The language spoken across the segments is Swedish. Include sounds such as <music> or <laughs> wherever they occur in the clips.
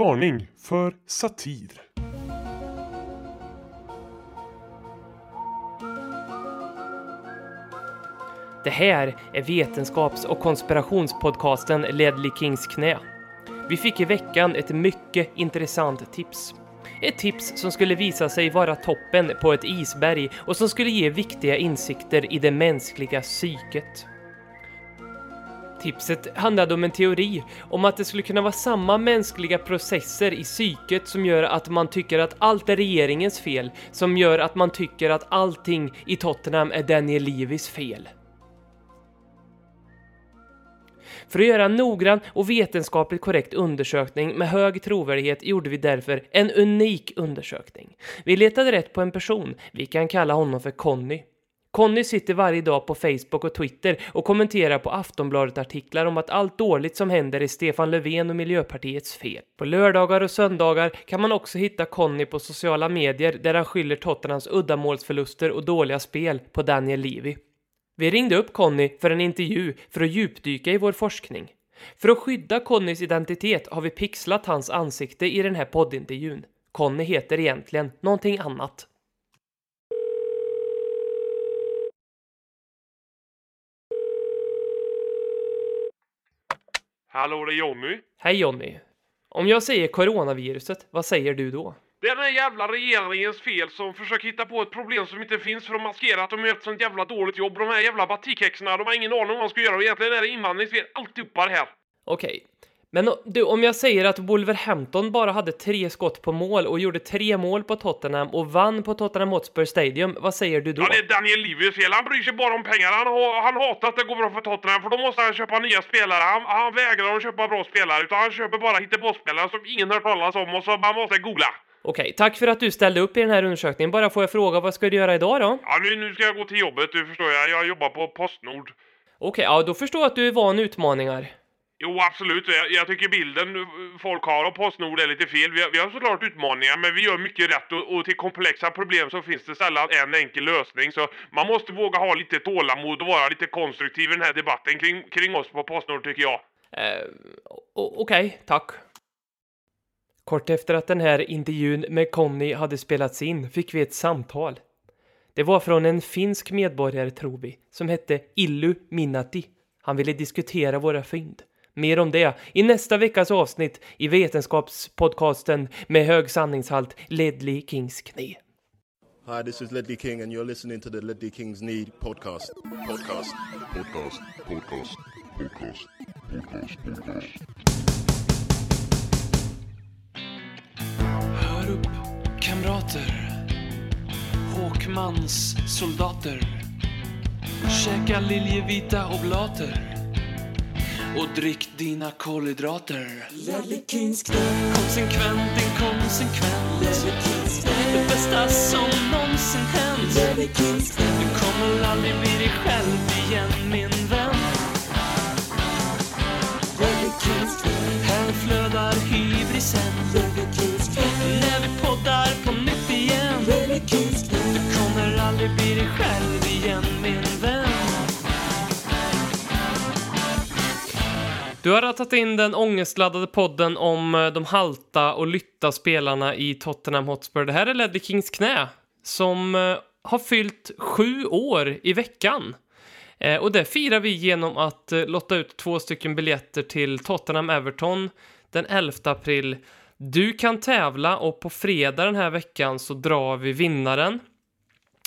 Varning för satir. Det här är vetenskaps och konspirationspodcasten Ledley Kings knä. Vi fick i veckan ett mycket intressant tips. Ett tips som skulle visa sig vara toppen på ett isberg och som skulle ge viktiga insikter i det mänskliga psyket. Tipset handlade om en teori om att det skulle kunna vara samma mänskliga processer i psyket som gör att man tycker att allt är regeringens fel, som gör att man tycker att allting i Tottenham är Daniel Levis fel. För att göra en noggrann och vetenskapligt korrekt undersökning med hög trovärdighet gjorde vi därför en unik undersökning. Vi letade rätt på en person, vi kan kalla honom för Conny. Conny sitter varje dag på Facebook och Twitter och kommenterar på Aftonbladet-artiklar om att allt dåligt som händer är Stefan Löfven och Miljöpartiets fel. På lördagar och söndagar kan man också hitta Conny på sociala medier där han skyller Tottenhams uddamålsförluster och dåliga spel på Daniel Levy. Vi ringde upp Conny för en intervju för att djupdyka i vår forskning. För att skydda Connys identitet har vi pixlat hans ansikte i den här poddintervjun. Conny heter egentligen någonting annat. Hallå, det är Jonny. Hej Jonny. Om jag säger coronaviruset, vad säger du då? Det är den jävla regeringens fel som försöker hitta på ett problem som inte finns för att maskera att de gör ett sånt jävla dåligt jobb. De här jävla batikhäxorna, de har ingen aning om vad de ska göra och egentligen är det invandringsfel alltihopa det här. Okej. Men du, om jag säger att Wolverhampton bara hade tre skott på mål och gjorde tre mål på Tottenham och vann på Tottenham Hotspur Stadium, vad säger du då? Ja, det är Daniel Levys fel. Han bryr sig bara om pengar. Han, ha- han hatar att det går bra för Tottenham för då måste han köpa nya spelare. Han, han vägrar att köpa bra spelare utan han köper bara hittepåspelare som ingen hört talas om och så man måste googla. Okej, tack för att du ställde upp i den här undersökningen. Bara får jag fråga, vad ska du göra idag då? Ja, nu, nu ska jag gå till jobbet, du förstår jag. Jag jobbar på Postnord. Okej, ja då förstår jag att du är van utmaningar. Jo, absolut. Jag, jag tycker bilden folk har av Postnord är lite fel. Vi har, vi har såklart utmaningar, men vi gör mycket rätt och, och till komplexa problem så finns det sällan en enkel lösning. Så man måste våga ha lite tålamod och vara lite konstruktiv i den här debatten kring, kring oss på Postnord, tycker jag. Eh, Okej, Okej, tack. Kort efter att den här intervjun med Conny hade spelats in fick vi ett samtal. Det var från en finsk medborgare, tror vi, som hette Illu Minati. Han ville diskutera våra fynd. Mer om det i nästa veckas avsnitt i Vetenskapspodcasten med hög sanningshalt Ledley Kings knä. Hi, this is Ledley King, and you're listening to the Ledley Kings Need podcast. Podcast. Podcast, podcast, podcast, podcast, podcast. Hör upp, kamrater. Håkmans soldater. Käka liljevita oblater. Och drick dina kolhydrater. Konsekvent, inkonsekvent. Det bästa som någonsin hänt. Du kommer aldrig bli dig själv igen, min vän. Här flödar hybrisen. När vi poddar på nytt igen. Du kommer aldrig bli dig själv Du har rattat in den ångestladdade podden om eh, de halta och lytta spelarna i Tottenham Hotspur. Det här är Ledley Kings knä som eh, har fyllt sju år i veckan. Eh, och det firar vi genom att lotta ut två stycken biljetter till Tottenham-Everton den 11 april. Du kan tävla och på fredag den här veckan så drar vi vinnaren.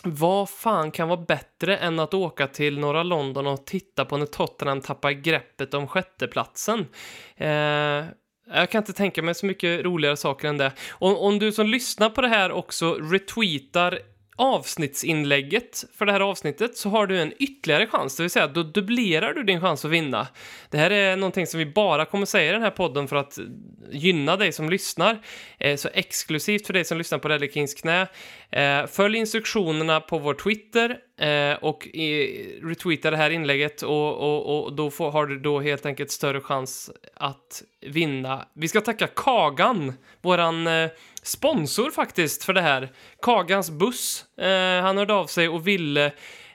Vad fan kan vara bättre än att åka till norra London och titta på när Tottenham tappar greppet om sjätteplatsen? Eh, jag kan inte tänka mig så mycket roligare saker än det. Om, om du som lyssnar på det här också retweetar avsnittsinlägget för det här avsnittet så har du en ytterligare chans, det vill säga då dubblerar du din chans att vinna. Det här är någonting som vi bara kommer säga i den här podden för att gynna dig som lyssnar. Eh, så exklusivt för dig som lyssnar på Rally Kings knä. Eh, följ instruktionerna på vår Twitter eh, och i, retweeta det här inlägget och, och, och då får, har du då helt enkelt större chans att vinna. Vi ska tacka Kagan, våran eh, sponsor faktiskt för det här. Kagans buss. Eh, han hörde av sig och ville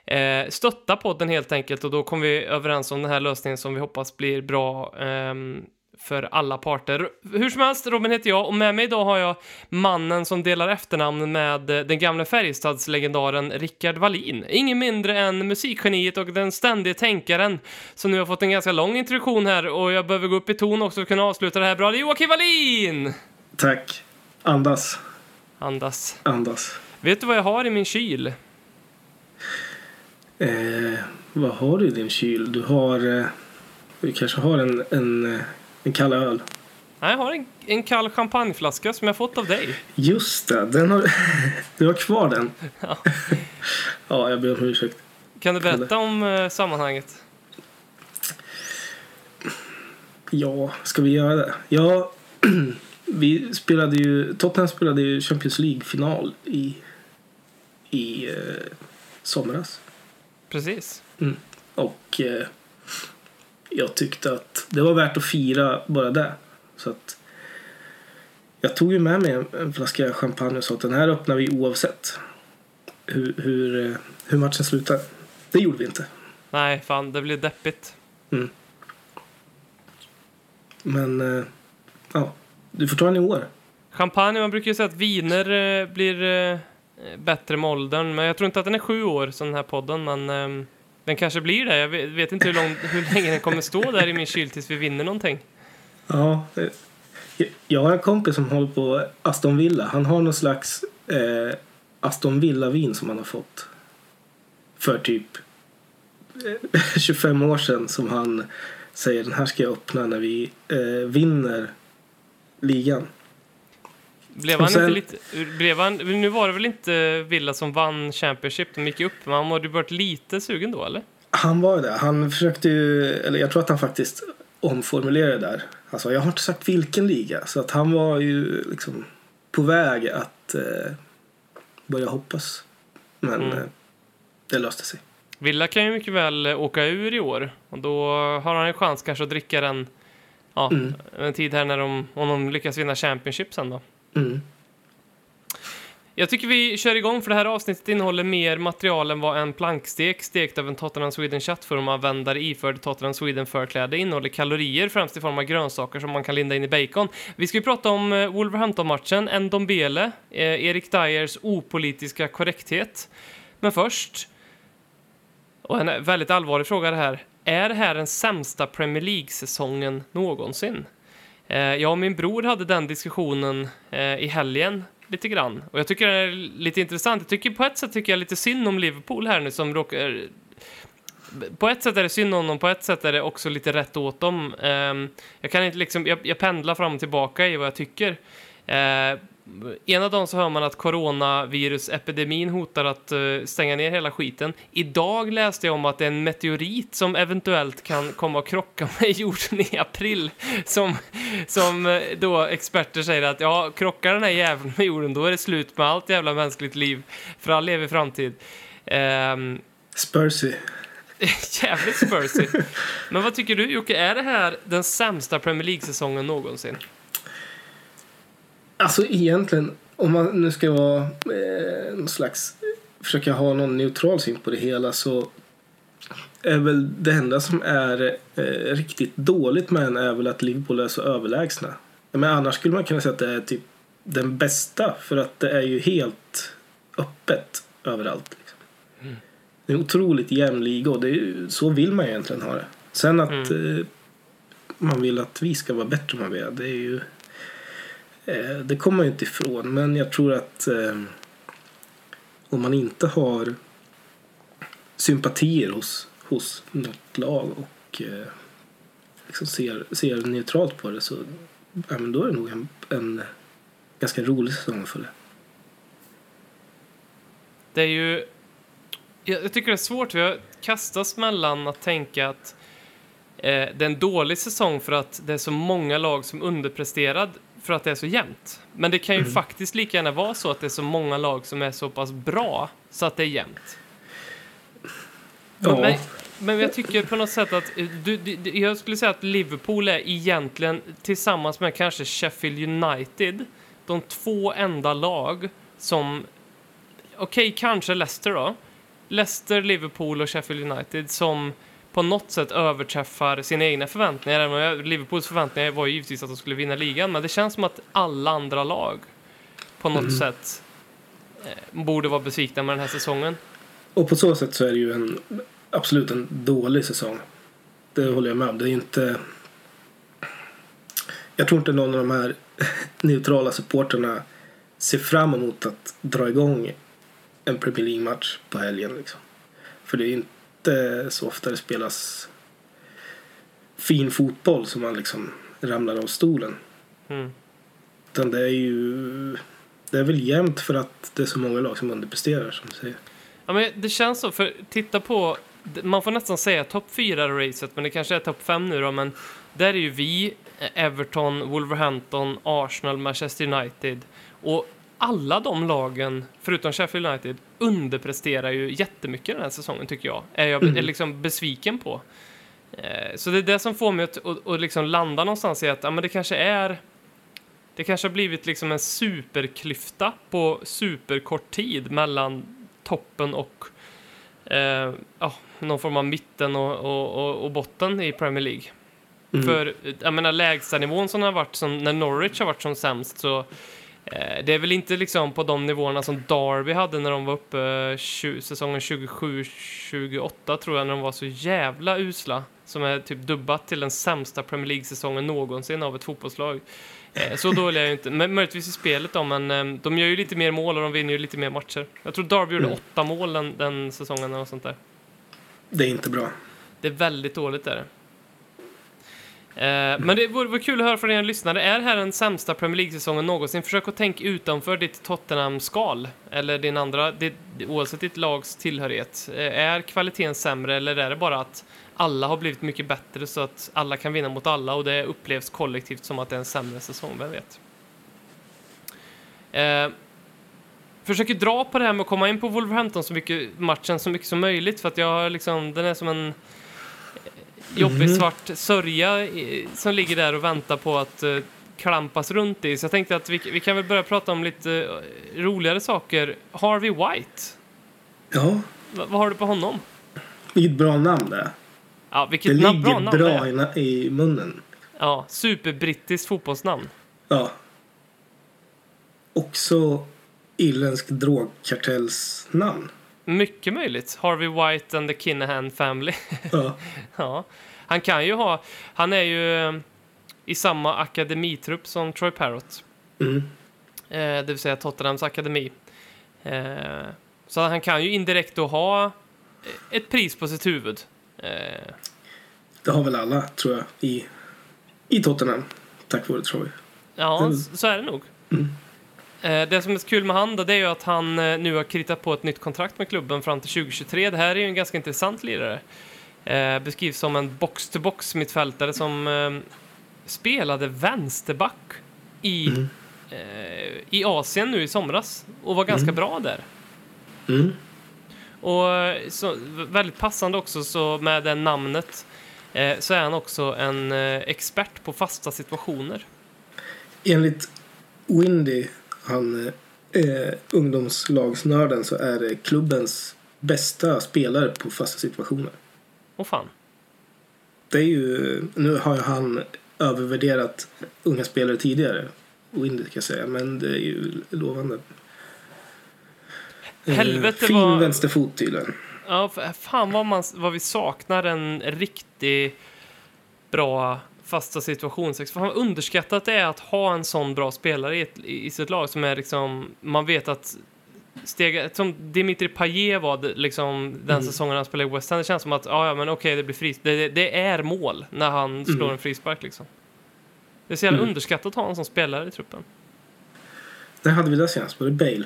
eh, stötta podden helt enkelt och då kom vi överens om den här lösningen som vi hoppas blir bra ehm, för alla parter. Hur som helst, Robin heter jag och med mig idag har jag mannen som delar efternamn med eh, den gamla Färjestadslegendaren Rickard Wallin. Ingen mindre än musikgeniet och den ständige tänkaren som nu har fått en ganska lång introduktion här och jag behöver gå upp i ton också för att kunna avsluta det här bra. Joakim Wallin! Tack. Andas. Andas. Andas. Vet du vad jag har i min kyl? Eh, vad har du i din kyl? Du har... Eh, du kanske har en, en, eh, en kall öl. Nej, jag har en, en kall champagneflaska som jag fått av dig. Just det, den har, <laughs> du har kvar den. <laughs> Ja. ja, jag ber om ursäkt. Kan du berätta om eh, sammanhanget? Ja, ska vi göra det? Ja, <clears throat> vi spelade ju... Tottenham spelade ju Champions League-final i, i eh, somras. Precis. Och eh, jag tyckte att det var värt att fira bara det. Så att jag tog ju med mig en, flaska champagne och sa att den här öppnar vi oavsett hur, hur, eh, hur matchen slutar. Det gjorde vi inte. Nej, fan, det blir deppigt. Men eh, ja, du får ta den i år. Champagne, man brukar ju säga att viner eh, blir bättre med åldern, men jag tror inte att den är sju år som den här podden, men eh, den kanske blir det. Jag vet, inte hur, lång, hur länge den kommer stå där i min kyl tills vi vinner någonting. Ja, jag- har en kompis som håller på Aston Villa. Han har någon slags eh, Aston Villa-vin som han har fått för typ eh, <laughs> 25 år sedan som han säger den här ska jag öppna när vi eh, vinner ligan. Blev han sen- inte lite... Blev han, nu var det väl inte Villa som vann Championship, de gick upp, men han måste ju varit lite sugen då, eller? Han var det. Han försökte ju, eller jag tror att han faktiskt omformulerade det där. Alltså jag har inte sagt vilken liga. Så att han var ju liksom på väg att eh, börja hoppas. Men Mm. eh, det löste sig. Villa kan ju mycket väl eh, åka ur i år och då har han en chans kanske att dricka den ja, Mm. en tid här när de, om de lyckas vinna Championship sen då. Mm. Jag tycker vi kör igång för det här avsnittet innehåller mer material än vad en plankstek stekt av en Tottenham Sweden chattforumanvändare iförd Tottenham Sweden förkläde innehåller kalorier främst i form av grönsaker som man kan linda in i bacon. Vi ska ju prata om eh, Wolverhampton-matchen, en Dombele, eh, Erik Dyers opolitiska korrekthet. Men först, och en väldigt allvarlig fråga det här. Är det här den sämsta Premier League-säsongen någonsin? Eh, jag och min bror hade den diskussionen eh, i helgen lite grann. Och jag tycker det är lite intressant. Jag tycker på ett sätt tycker jag lite synd om Liverpool här nu som råkar... På ett sätt är det synd om dem, på ett sätt är det också lite rätt åt dem. Ehm, jag kan inte liksom, jag, jag pendlar fram och tillbaka i vad jag tycker. Eh, Ena dagen så hör man att coronavirusepidemin hotar att eh, stänga ner hela skiten. Idag läste jag om att det är en meteorit som eventuellt kan komma att krocka <laughs> med jorden i april. Som, som eh, då experter säger att ja, krockar den här jäveln med jorden då är det slut med allt jävla mänskligt liv för all evig framtid. Ehm, Spursy. <laughs> jävligt spursy. Men vad tycker du Jocke, är det här den sämsta Premier League-säsongen någonsin? Alltså egentligen, om man nu ska vara eh, någon slags, försöka ha någon neutral syn på det hela så är väl det enda som är eh, riktigt dåligt med den är väl att Liverpool är så överlägsna. Men annars skulle man kunna säga att det är typ den bästa för att det är ju helt öppet överallt. Liksom. Det är en otroligt jämn liga och det är, så vill man egentligen ha det. Sen att eh, man vill att vi ska vara bättre än vad vi är, det är ju Eh, det kommer man ju inte ifrån, men jag tror att eh, om man inte har sympatier hos, hos något lag och eh, liksom ser, ser neutralt på det så ja, men då är det nog en, en ganska rolig säsong för det. Det är ju... Jag tycker det är svårt, vi har kastats mellan att tänka att eh, det är en dålig säsong för att det är så många lag som underpresterad för att det är så jämnt. Men det kan ju faktiskt lika gärna vara så att det är så många lag som är så pass bra så att det är jämnt. Ja. Men, men jag tycker på något sätt att eh, du, du, jag skulle säga att Liverpool är egentligen tillsammans med kanske Sheffield United de två enda lag som okej, kanske Leicester då. Leicester, Liverpool och Sheffield United som på något sätt överträffar sina egna förväntningar. Liverpools förväntningar var ju givetvis att de skulle vinna ligan, men det känns som att alla andra lag på något sätt eh, borde vara besvikna med den här säsongen. Och på så sätt så är det ju en, absolut en dålig säsong. Det håller jag med om. Det är inte... Jag tror inte någon av de här <laughs> neutrala supporterna ser fram emot att dra igång en Premier League-match på helgen. Liksom. För det är inte så ofta det spelas fin fotboll som man liksom ramlar av stolen. Mm. Utan det är ju... Det är väl jämnt för att det är så många lag som underpresterar som du säger. Ja, men det känns så, för titta på, man får nästan säga topp 4-racet, men det kanske är topp 5 nu då, men där är ju vi, Everton, Wolverhampton, Arsenal, Manchester United och alla de lagen, förutom Sheffield United, underpresterar ju jättemycket den här säsongen tycker jag. Är jag är liksom besviken på. Eh, Så det är det som får mig att, att, att liksom landa någonstans i att ja, men det kanske är det kanske har blivit liksom en superklyfta på superkort tid mellan toppen och eh, ja, någon form av mitten och, och, och, botten i Premier League. Mm. För jag menar lägsta nivån som har varit som när Norwich har varit som sämst så det är väl inte liksom på de nivåerna som Derby hade när de var uppe eh, 20, säsongen 27-28 tror jag när de var så jävla usla som är typ dubbat till den sämsta Premier League-säsongen någonsin av ett fotbollslag. Eh, Så dåliga är ju inte, men möjligtvis i spelet då, men eh, de gör ju lite mer mål och de vinner ju lite mer matcher. Jag tror gjorde Mm. åtta mål den, den säsongen och sånt där. Det är inte bra. Det är väldigt dåligt är det. Eh, men det vore, vore kul att höra från er lyssnare. Är det här den sämsta Premier League-säsongen någonsin? Försök att tänka utanför ditt Tottenham-skal. Eller din andra, ditt, oavsett ditt lags tillhörighet. Eh, är kvaliteten sämre eller är det bara att alla har blivit mycket bättre så att alla kan vinna mot alla och det upplevs kollektivt som att det är en sämre säsong? Vem vet? Eh, försöker dra på det här med att komma in på Wolverhampton så mycket, matchen så mycket som möjligt för att jag har liksom, den är som en jobbig svart sörja som ligger där och väntar på att eh, klampas runt i. Så jag tänkte att vi, vi kan väl börja prata om lite eh, roligare saker. Harvey White, Ja, Va, vad har du på honom? vilket bra namn det är. Ja, Det vilket namn, bra namn det bra är. i, i munnen. Ja, superbrittiskt fotbollsnamn. Ja. Också irländsk drogkartellsnamn. Mycket möjligt. Harvey White and the Kinahan Family. <laughs> Ja. ja. Han kan ju ha, han är ju eh, i samma akademitrupp som Troy Parrott. Mm. eh, det vill säga Tottenhams akademi. Eh, så han kan ju indirekt då ha eh, ett pris på sitt huvud. Eh, Det har väl alla, tror jag, i, i Tottenham. Tack vare Troy. ja, Mm. så är det nog. Eh, det som är så kul med han då, det är ju att han eh, nu har kritat på ett nytt kontrakt med klubben fram till 2023. Det här är ju en ganska intressant lirare. Eh, beskrivs som en box-to-box mittfältare som eh, spelade vänsterback i, eh, i Asien nu i somras och var ganska bra där. Mm. Och eh, så, väldigt passande också så med det namnet eh, så är han också en eh, expert på fasta situationer. Enligt Windy, han eh, ungdomslagsnörden, så är det klubbens bästa spelare på fasta situationer. Och fan. Det är ju, nu har ju han övervärderat unga spelare tidigare. Windy kan jag säga, men det är ju lovande. Eh, Helvete fin vad- vänsterfot tydligen. Ja, fan vad, man, vad vi saknar en riktigt bra fasta situationsex. Fan underskattat det är att ha en sån bra spelare i, ett, i sitt lag som är liksom, man vet att steg, som Dimitri Payet var det- liksom den säsongen han spelade i West Ham. Det känns som att, ja, ja men okej, det blir fris. Det, det, det är mål när han slår en frispark liksom. Det är så jävla underskattat att ha en sån spelare i truppen. När hade vi det senast? Var det Bale?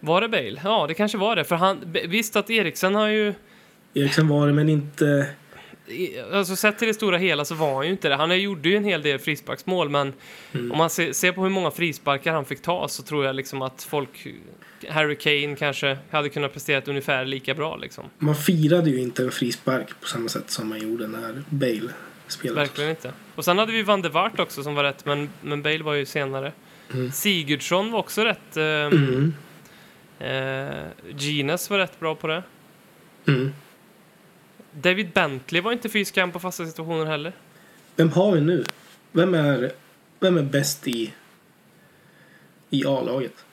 Var det Bale? Ja, det kanske var det. För han, visst att Eriksen har ju Eriksen var det, men inte... Alltså sett till det stora hela så var han ju inte det. Han gjorde ju en hel del frisparksmål men om man ser, ser på hur många frisparkar han fick ta så tror jag liksom att folk, Harry Kane kanske hade kunnat prestera ungefär lika bra liksom. Man firade ju inte en frispark på samma sätt som man gjorde när Bale spelade. Verkligen inte. Och sen hade vi Van der Waart också som var rätt men, men Bale var ju senare. Sigurdsson var också rätt. Eh, Mm. eh, Gines var rätt bra på det. Mm. David Bentley var inte fy skam på fasta situationer heller. Vem har vi nu? Vem är, vem är bäst i, i A-laget?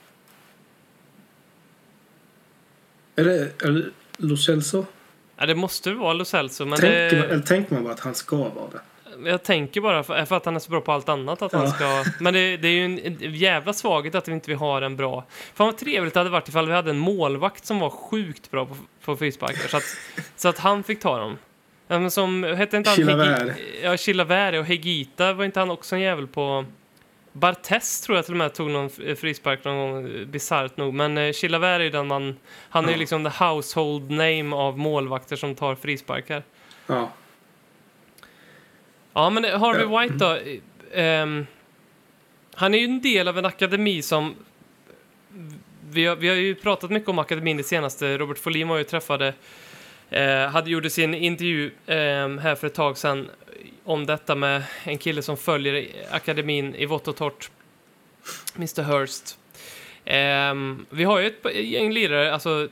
Är det, är det Lo Celso? Ja, det måste vara Lo Celso, men Tänker man, det, eller tänker man bara att han ska vara det? Jag tänker bara för, för att han är så bra på allt annat att han Ja. ska... Men det, det är ju en, en jävla svaghet att vi inte vi har en bra... Fan vad trevligt det hade varit ifall vi hade en målvakt som var sjukt bra på, på frisparkar så att, så att han fick ta dem. Men som, hette inte han... Chilavert. Hegi- Ja, Chilavert och Hegita var inte han också en jävel på... Bartes tror jag till och med tog någon frispark någon gång, bisarrt nog. Men eh, Chilavert är ju den man... Han är ju liksom the household name av målvakter som tar frisparkar. Ja. Ja, men Harvey. White då? ehm, han är ju en del av en akademi som... Vi har, vi har ju pratat mycket om akademin det senaste. Robert Folin var ju träffade... Eh, hade gjort sin intervju ehm, här för ett tag sedan om detta med en kille som följer akademin i vått och torrt. Mr Hurst. Ehm, vi har ju ett gäng lirare, alltså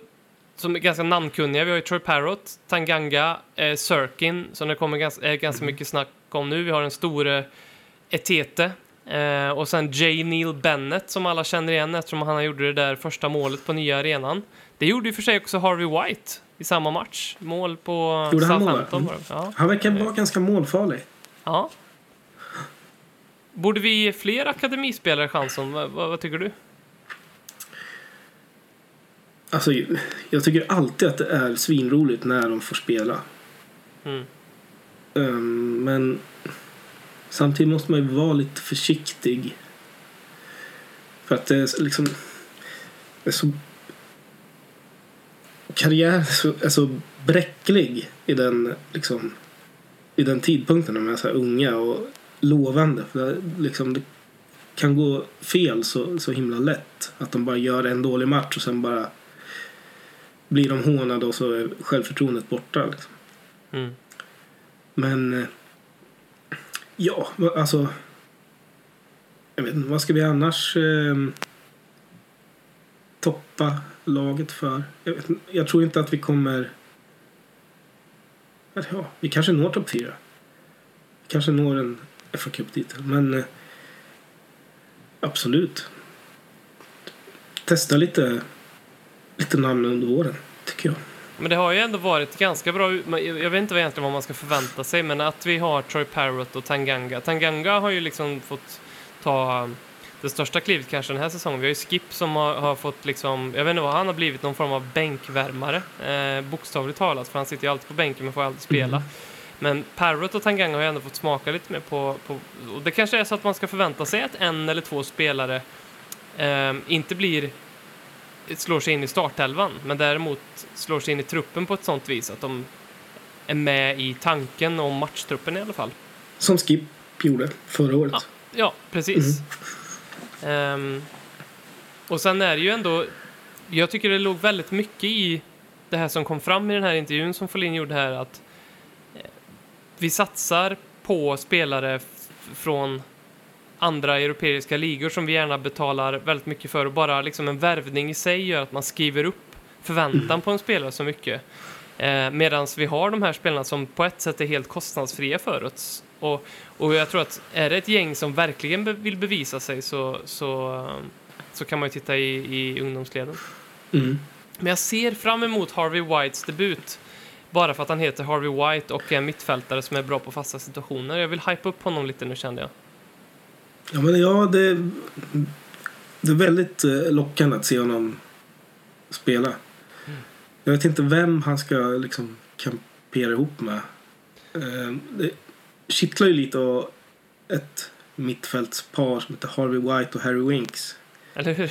som är ganska namnkunniga. Vi har ju Troy Parrott, Tanganga, eh, Sirkin, som det kommer ganska, är ganska mycket snack om nu. Vi har den store Etete. Eh, och sen J. Neil Bennett som alla känner igen eftersom han gjorde det där första målet på nya arenan. Det gjorde ju för sig också Harvey White i samma match. Mål på Gjorde han? Southampton. Mm. var det. Ja. Han verkar vara ganska målfarlig. ja. Borde vi ge fler akademispelare chansen? Vad, vad, vad tycker du? Alltså, jag tycker alltid att det är svinroligt när de får spela. Mm. Um, men samtidigt måste man ju vara lite försiktig. För att det är liksom... Det är så... Karriär är så, är så bräcklig i den, liksom, i den tidpunkten när man är så här unga och lovande. För det, liksom, det kan gå fel så, så himla lätt. Att de bara gör en dålig match och sen bara blir de hånade och så är självförtroendet borta. Liksom. Mm. Men... Eh, ja, alltså... Jag vet inte, vad ska vi annars eh, toppa laget för? Jag, vet, jag tror inte att vi kommer... Ja, vi kanske når topp fyra. Vi kanske når en fa Cup-titel, men... Eh, absolut. Testa lite, lite namn under våren, tycker jag. Men det har ju ändå varit ganska bra. Jag vet inte egentligen vad man ska förvänta sig, men att vi har Troy Parrott och Tanganga. Tanganga har ju liksom fått ta det största klivet kanske den här säsongen. Vi har ju Skip som har, har fått liksom, jag vet inte vad han har blivit, någon form av bänkvärmare. Eh, bokstavligt talat, för han sitter ju alltid på bänken men får aldrig spela. Men Parrott och Tanganga har ju ändå fått smaka lite mer på, på och det kanske är så att man ska förvänta sig att en eller två spelare eh, inte blir slår sig in i startelvan, men däremot slår sig in i truppen på ett sånt vis att de är med i tanken om matchtruppen i alla fall. Som Skip gjorde förra året. Ja. Ja, precis. Ehm, och sen är det ju ändå, jag tycker det låg väldigt mycket i det här som kom fram i den här intervjun som Folin gjorde här, att eh, vi satsar på spelare från andra europeiska ligor som vi gärna betalar väldigt mycket för och bara liksom en värvning i sig gör att man skriver upp förväntan på en spelare så mycket. Eh, Medan vi har de här spelarna som på ett sätt är helt kostnadsfria för oss. Och, och jag tror att är det ett gäng som verkligen be- vill bevisa sig så, så, eh, så kan man ju titta i, i ungdomsleden. Mm. Men jag ser fram emot Harvey Whites debut. Bara för att han heter Harvey White och är en mittfältare som är bra på fasta situationer. Jag vill hypa upp honom lite nu kände jag. Ja, men ja, det, det är väldigt eh, lockande att se honom spela. Jag vet inte vem han ska liksom kampera ihop med. Eh, Det kittlar ju lite av ett mittfältspar som heter Harvey White och Harry Winks. Eller hur?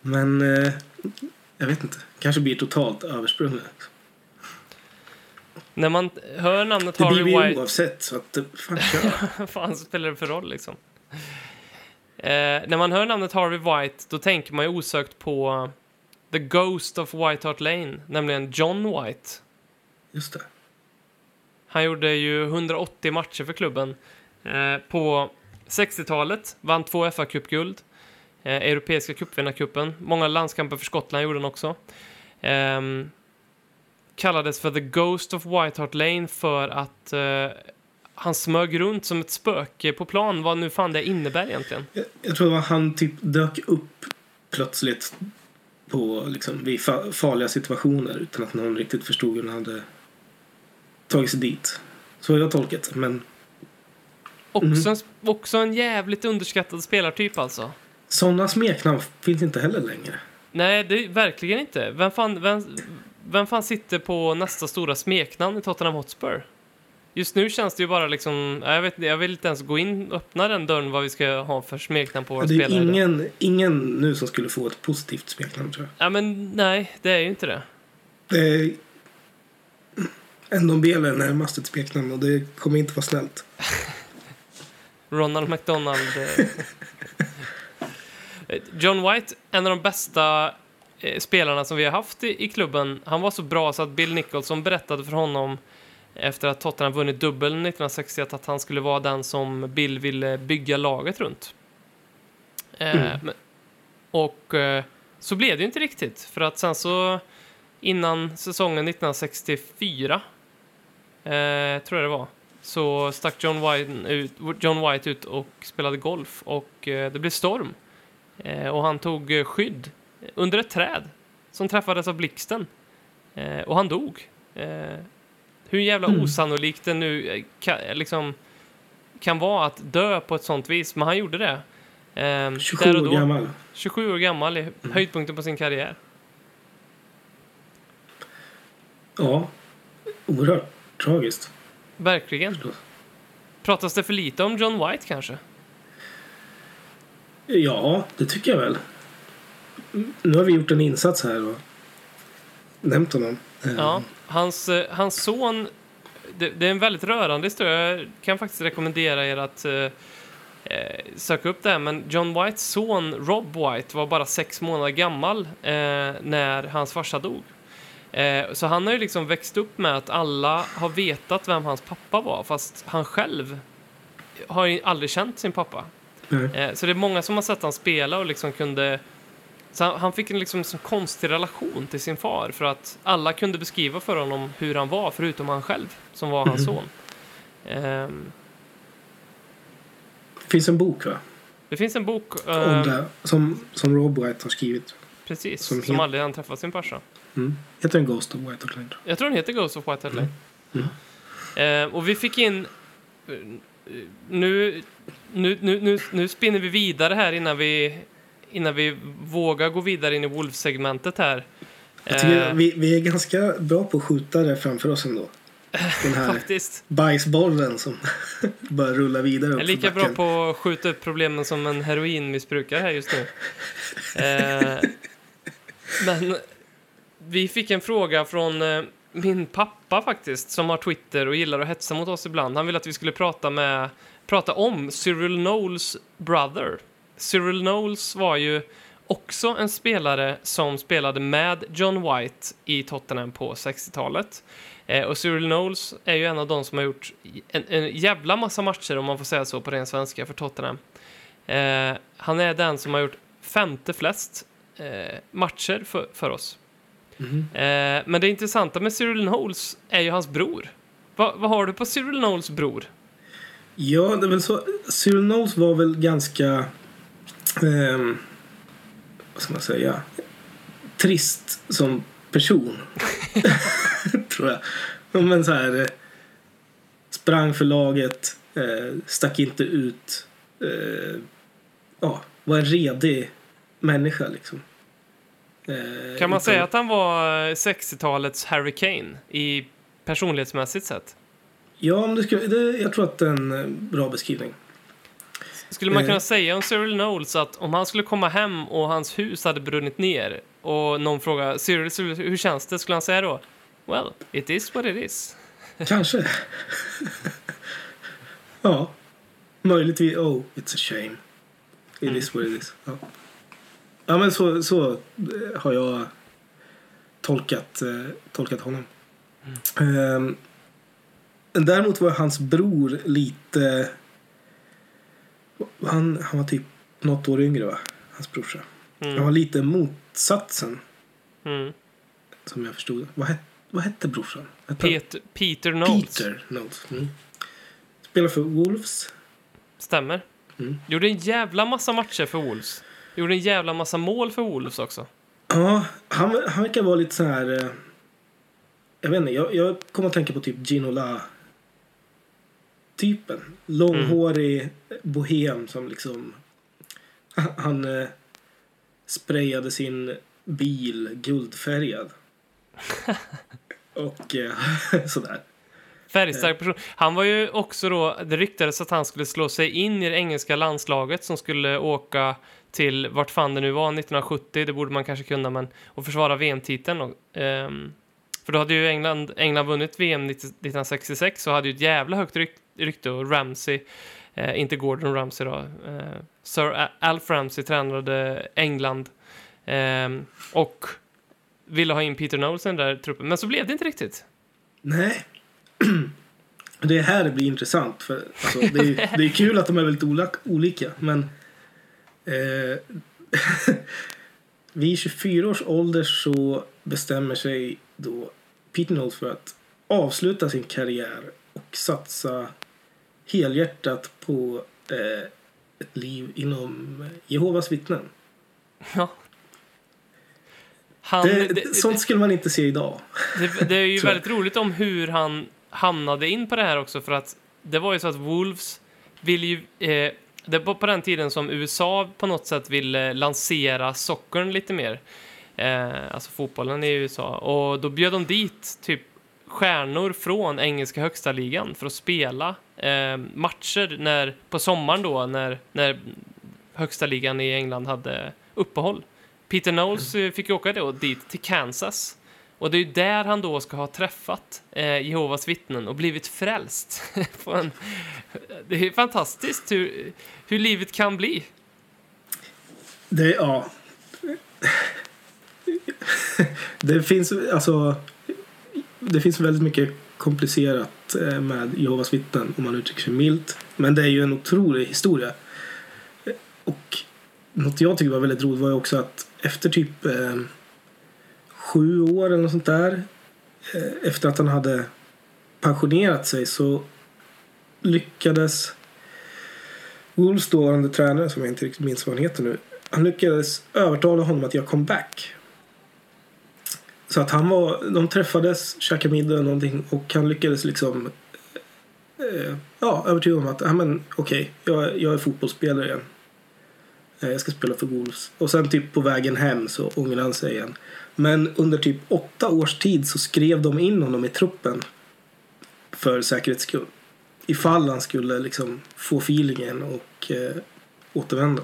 Men eh, jag vet inte. Kanske blir totalt översprungna. När man hör namnet Det Harvey blir vi White... oavsett. Så att, fan, kör. <laughs> Fan spelar det för roll liksom? Eh, när man hör namnet Harvey White, då tänker man ju osökt på The Ghost of White Hart Lane, nämligen John White. Just det. Han gjorde ju 180 matcher för klubben. Eh, på 60-talet vann två FA-cupguld. Eh, Europeiska cupvinnarcupen. Många landskamper för Skottland gjorde han också. Ehm, kallades för The Ghost of White Hart Lane för att eh, han smög runt som ett spöke på plan. Vad nu fan det innebär egentligen. Jag, jag tror att han typ dök upp plötsligt på, liksom, vid fa farliga situationer utan att någon riktigt förstod hur han hade tagit sig dit. Så har jag tolkat men Också, en, också en jävligt underskattad spelartyp alltså. sådana smeknamn finns inte heller längre. Nej, det är verkligen inte. Vem fan, vem, vem fan sitter på nästa stora smeknamn i Tottenham Hotspur? Just nu känns det ju bara liksom, jag, vet, jag vill inte ens gå in och öppna den dörren vad vi ska ha för smeknamn på våra Det är spelare. idag. ingen, ingen nu som skulle få ett positivt smeknamn tror jag. Ja, men nej, det är ju inte det. Det är Ndombele är närmast ett smeknamn och det kommer inte vara snällt. <laughs> Ronald McDonald. eh. <laughs> John White, en av de bästa eh, spelarna som vi har haft i, i klubben, han var så bra så att Bill Nicholson berättade för honom efter att Tottenham vunnit dubbel 1961 att han skulle vara den som Bill ville bygga laget runt. Eh, men, och eh, så blev det ju inte riktigt, för att sen så innan säsongen 1964, eh, tror jag det var, så stack John White, ut, John White ut och spelade golf och eh, det blev storm. Eh, och han tog eh, skydd under ett träd som träffades av blixten. Eh, och han dog. Eh, hur jävla Mm. osannolikt det nu eh, kan, liksom, kan vara att dö på ett sånt vis, men han gjorde det. Eh, 27 där och år gammal. 27 år gammal i höjdpunkten på sin karriär. Ja, oerhört tragiskt. Verkligen. förstås. Pratas det för lite om John White kanske? Ja, det tycker jag väl. Nu har vi gjort en insats här och nämnt honom. Ja, hans, eh, hans son, det, det är en väldigt rörande historia. Jag kan faktiskt rekommendera er att eh, eh, söka upp det här. Men John Whites son Rob White var bara sex månader gammal eh, när hans farsa dog. Eh, så han har ju liksom växt upp med att alla har vetat vem hans pappa var, fast han själv har ju aldrig känt sin pappa. Nej. Eh, så det är många som har sett han spela och liksom kunde... Så han, han fick en liksom så konstig relation till sin far för att alla kunde beskriva för honom hur han var, förutom han själv, som var hans son. Ehm, Det finns en bok va? det finns en bok, Om ehm, det, som, som Rob White har skrivit. precis, som som, aldrig han träffat sin farsa. Mm. Heter den Ghost of White Lane? Jag tror den heter Ghost of White Lane. Mm. Eh, och vi fick in... eh, Nu, nu, nu, nu, nu spinner vi vidare här innan vi, innan vi vågar gå vidare in i Wolf-segmentet här. Jag tycker Eh, vi, vi är ganska bra på att skjuta det framför oss ändå. <laughs> Den här Faktiskt. bajsbollen som <laughs> bara rullar vidare Jag är lika bra på att skjuta upp problemen som en heroinmissbrukare här just nu. Eh, men vi fick en fråga från eh, min pappa faktiskt, som har Twitter och gillar att hetsa mot oss ibland. Han ville att vi skulle prata, med, prata om Cyril Knowles brother. Cyril Knowles var ju också en spelare som spelade med John White i Tottenham på 60-talet. Eh, och Cyril Knowles är ju en av de som har gjort en, en jävla massa matcher, om man får säga så på ren svenska, för Tottenham. Eh, han är den som har gjort femte flest eh, matcher för, för oss. Eh, men det intressanta med Cyril Knowles är ju hans bror. Va, vad har du på Cyril Knowles bror? Ja, det är väl så. Cyril Knowles var väl ganska... ehm, vad ska man säga? Trist som person. <laughs> Tror jag. Ja, Men så här... eh, Sprang för laget. Eh, stack inte ut. Eh, ja, var en redig människa liksom. Eh, Kan man utan- säga att han var eh, 60-talets Harry Kane i personlighetsmässigt sett? Ja, men det skulle, det, jag tror att det är en eh, bra beskrivning. Skulle man Eh. kunna säga om Cyril Knowles att om han skulle komma hem och hans hus hade brunnit ner och någon frågar Cyril, hur känns det? Skulle han säga då Well, it is what it is. <laughs> Kanske. ja. Möjligtvis. Oh, it's a shame. It is what it is. Ja, ja men så, så eh, har jag tolkat, eh, tolkat honom. Ehm, däremot var hans bror lite... Han, han var typ något år yngre, va? Hans brorsa. Han var lite motsatsen, Mm. som jag förstod. Vad hette vad hette brorsan? Hette Peter, Peter Knowles. Peter Knowles. Mm. Spelar för Wolves. Stämmer. Mm. Gjorde en jävla massa matcher för Wolves. Gjorde en jävla massa mål för Wolves också. Ja, han, han verkar vara lite så här... eh, Jag vet inte, jag, jag kommer att tänka på typ Ginola typen. Långhårig bohem som liksom... <laughs> Han eh, sprayade sin bil guldfärgad. <laughs> Och eh, <laughs> sådär. Färgstark person. Han var ju också då, det ryktades att han skulle slå sig in i det engelska landslaget som skulle åka till vart fan det nu var, 1970, det borde man kanske kunna, men och försvara VM-titeln. Och, ehm, för då hade ju England, England vunnit VM 90 1966 och hade ju ett jävla högt ryk, rykte och Ramsey, eh, inte Gordon Ramsay då, eh, Sir Alf Ramsey tränade England eh, och ville ha in Peter Knowles i den där truppen, men så blev det inte riktigt. Nej. <clears throat> Det är här det blir intressant. För, alltså, det, är, det är kul att de är väldigt olika, men... Eh, <laughs> vid 24 års ålder så bestämmer sig då Peter Knowles för att avsluta sin karriär och satsa helhjärtat på eh, ett liv inom Jehovas vittnen. Ja. Han, Det, det, sånt skulle man inte se idag. det, det är ju <laughs> väldigt roligt om hur han hamnade in på det här också för att det var ju så att Wolves ville ju... Eh, det var på den tiden som USA på något sätt ville lansera sockern lite mer. Eh, alltså fotbollen i USA. Och då bjöd de dit typ stjärnor från engelska högsta ligan för att spela eh, matcher när, på sommaren då när, när högsta ligan i England hade uppehåll. Peter Knowles mm. fick ju åka då dit till Kansas. Och det är ju där han då ska ha träffat eh, Jehovas vittnen och blivit frälst. <laughs> En, det är fantastiskt hur, hur livet kan bli. Det, ja. Det finns alltså. Det finns väldigt mycket komplicerat eh, med Jehovas vittnen om man uttrycker sig milt. Men det är ju en otrolig historia. Eh, och något jag tycker var väldigt roligt var ju också att efter typ eh, sju år eller något sånt där. Eh, efter att han hade pensionerat sig så lyckades Wolves dåvarande tränare, som jag inte riktigt minns vad han heter nu, han lyckades övertala honom att göra comeback. Så att han var, de träffades, käkade middag eller någonting och han lyckades liksom eh, ja, övertyga honom att, ja men okej, jag, jag är fotbollsspelare igen. Eh, jag ska spela för Wolves. Och sen typ på vägen hem så ångrade han sig igen. Men under typ åtta års tid så skrev de in honom i truppen för säkerhets skull. Ifall han skulle liksom få feelingen och eh, återvända.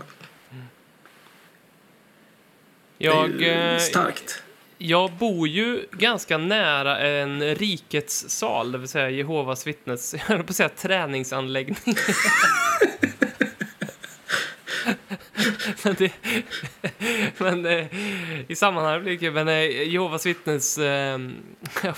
Jag, det är ju eh, starkt. Jag bor ju ganska nära en rikets sal, det vill säga Jehovas vittnes, <laughs> jag höll på att säga träningsanläggning. <laughs> men det, men eh, i sammanhanget blir det kul. Men eh, Jehovas vittnes, eh, <laughs>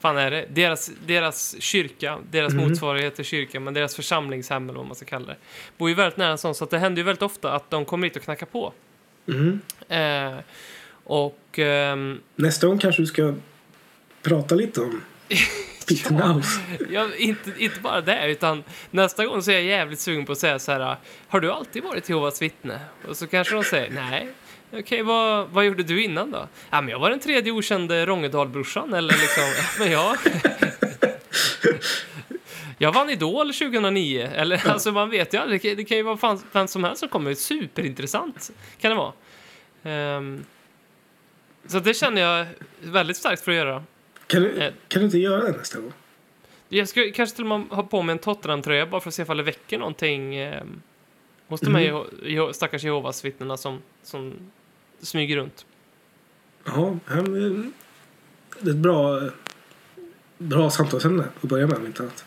fan är det? Deras, deras kyrka, deras Mhm. motsvarighet till kyrkan, men deras församlingshem eller vad man ska kalla det, bor ju väldigt nära en sån, så att det händer ju väldigt ofta att de kommer hit och knackar på. Mm. Eh, och ehm, Nästa gång kanske du ska prata lite om Peter <laughs> Ja. Ja, inte, inte bara det, utan nästa gång så är jag jävligt sugen på att säga så här, har du alltid varit Jehovas vittne? Och så kanske de säger, nej. Okej, vad, vad gjorde du innan då? Ja, men jag var den tredje okände Rångedalbrorsan, eller liksom, ja, men jag... <laughs> Jag vann Idol 2009, eller alltså man vet ju aldrig, det kan- ju vara fan, vem som helst som kommer, superintressant kan det vara. Ehm, så det känner jag väldigt starkt för att göra. Kan du, Eh. kan du inte göra det nästa gång? Jag ska kanske till och med ha på mig en Tottenham-tröja bara för att se ifall det väcker någonting eh, hos de här Mhm. Stackars Jehovas vittnena som, som smyger runt. Ja, det är ett bra, bra samtalsämne att börja med om inte annat.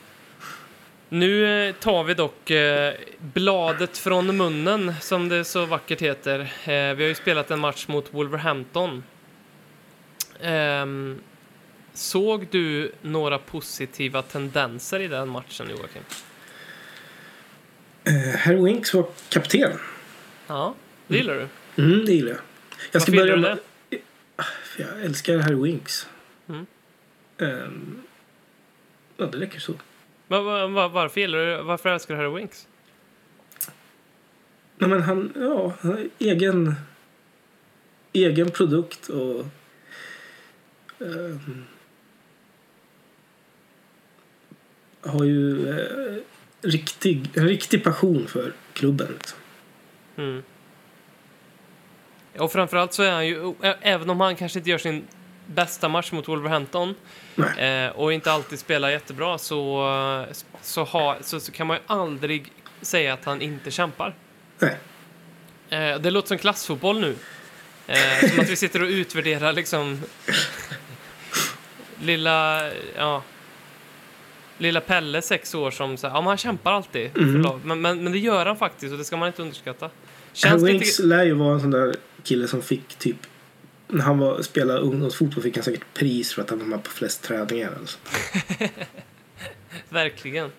Nu eh, tar vi dock eh, bladet från munnen, som det så vackert heter. Eh, vi har ju spelat en match mot Wolverhampton. Ehm, såg du några positiva tendenser i den matchen, Joakim? Eh, Harry Winks var kapten. Ja, det gillar du. Mm, det gillar jag. Jag ska Varför börja gillar du med... För Jag älskar Harry Winks. Mm. Ehm, ja, det räcker så. Va, va, va, varför gillar du, varför älskar du Harry Winks? Nej, men han, ja, han har egen, egen produkt och ehm, har ju eh, riktig, en riktig passion för klubben. Liksom. Mm. Och framförallt så är han ju, även om han kanske inte gör sin bästa match mot Wolverhampton eh, och inte alltid spelar jättebra så, eh, så, ha, så, så kan man ju aldrig säga att han inte kämpar. Eh, det låter som klassfotboll nu. Eh, som att vi sitter och utvärderar liksom lilla, ja, lilla Pelle, sex år, som säger ja men han kämpar alltid. lag." Men, men, men det gör han faktiskt och det ska man inte underskatta. Känns Winks inte... lär ju vara en sån där kille som fick typ när han var, spelade ungdomsfotboll fick han säkert pris för att han var med på flest träningar. Alltså. <laughs> Verkligen.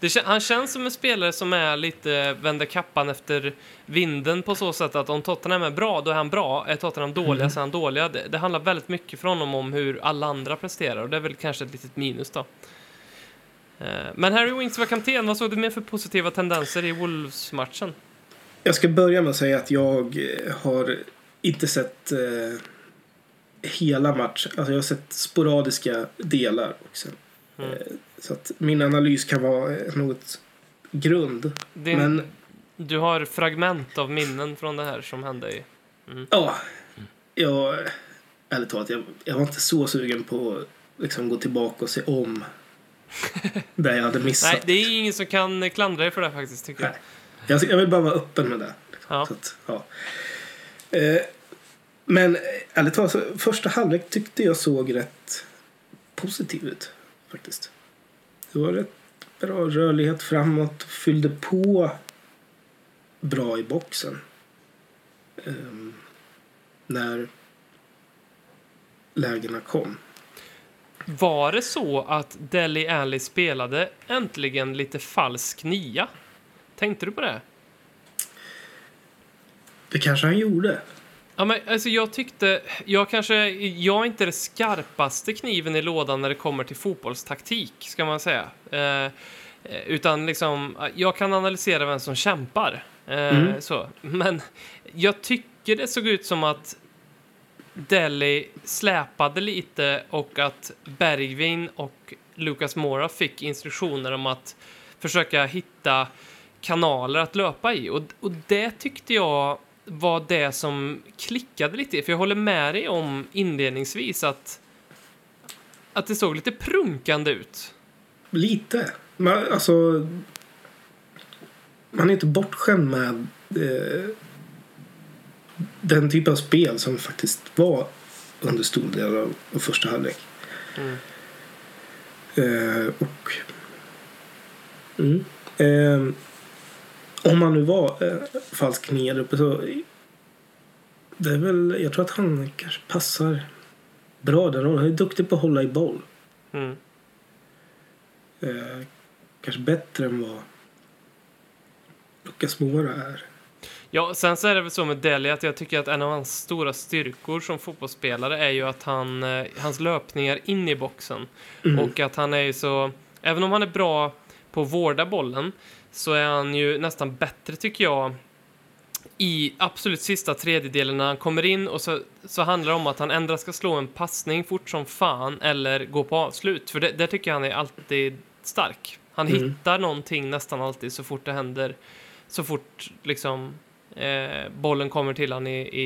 Det, han känns som en spelare som är lite vänder kappan efter vinden på så sätt att om Tottenham är bra, då är han bra. Är Tottenham dåliga, så är han dåliga. Det, det handlar väldigt mycket för honom om hur alla andra presterar och det är väl kanske ett litet minus då. Eh, Men Harry Winks var kapten. Vad såg du mer för positiva tendenser i Wolves-matchen? Jag ska börja med att säga att jag eh, har inte sett eh, hela matchen. Alltså jag har sett sporadiska delar också. Mm. Så att min analys kan vara eh, något grund. Din, Men Du har fragment av minnen från det här som hände i... ja, jag, ärligt talat, jag, jag var inte så sugen på att liksom, gå tillbaka och se om <laughs> det jag hade missat. Nej, det är ingen som kan klandra dig för det faktiskt, tycker jag. Nej. Jag, jag vill bara vara öppen med det. Ja. Att, ja. Eh, men ärligt talat, första halvlek tyckte jag såg rätt positiv ut. Faktiskt. Det var rätt bra rörlighet framåt. Fyllde på bra i boxen. Ehm, när lägena kom. Var det så att Deli Alli spelade äntligen lite falsk nia? Tänkte du på det? Det kanske han gjorde. Ja, men alltså jag tyckte, jag kanske, jag är inte det skarpaste kniven i lådan när det kommer till fotbollstaktik, ska man säga. Eh, utan liksom, jag kan analysera vem som kämpar. Eh, så. Men jag tycker det såg ut som att Delhi släpade lite och att Bergvin och Lucas Mora fick instruktioner om att försöka hitta kanaler att löpa i. Och, och det tyckte jag var det som klickade lite. För jag håller med dig om inledningsvis att, att det såg lite prunkande ut. Lite. Man, alltså, man är inte bortskämd med eh, den typ av spel som faktiskt var under stor del av, av första halvlek. Mm. Eh, och... Mm, eh, om han nu var eh, falsk nia där uppe så... Det är väl, jag tror att han kanske passar bra den rollen. Han är duktig på att hålla i boll. Mm. Eh, kanske bättre än vad Lucas Mora är. Ja, sen så är det väl så med Deli att jag tycker att en av hans stora styrkor som fotbollsspelare är ju att han, eh, hans löpningar in i boxen. Och att han är ju så, även om han är bra på att vårda bollen, så är han ju nästan bättre tycker jag i absolut sista tredjedelen när han kommer in och så, så handlar det om att han ändå ska slå en passning fort som fan eller gå på avslut. För det, där tycker jag han är alltid stark. Han hittar någonting nästan alltid så fort det händer, så fort liksom eh, bollen kommer till han i, i,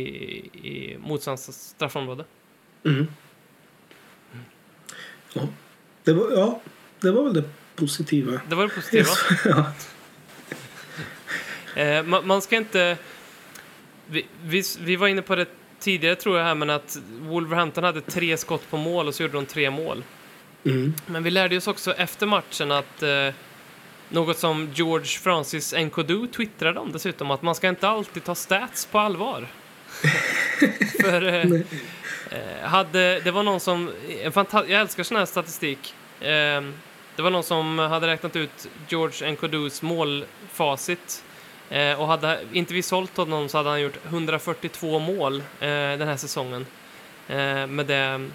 i motståndarens straffområde. Mm. Ja. Det var, ja, det var väl det positiva. Det var det positiva. <laughs> ja. Eh, man, man ska inte... Vi, vi, vi var inne på det tidigare tror jag här, men att Wolverhampton hade tre skott på mål och så gjorde de tre mål. Mm. Men vi lärde oss också efter matchen att eh, något som George Francis Nkodu twittrade om dessutom, att man ska inte alltid ta stats på allvar. <laughs> För eh, eh, hade, det var någon som, en jag älskar sån här statistik. Eh, det var någon som hade räknat ut George Nkodus målfacit. Eh, och hade inte vi sålt honom så hade han gjort 142 mål eh, den här säsongen. Eh, med det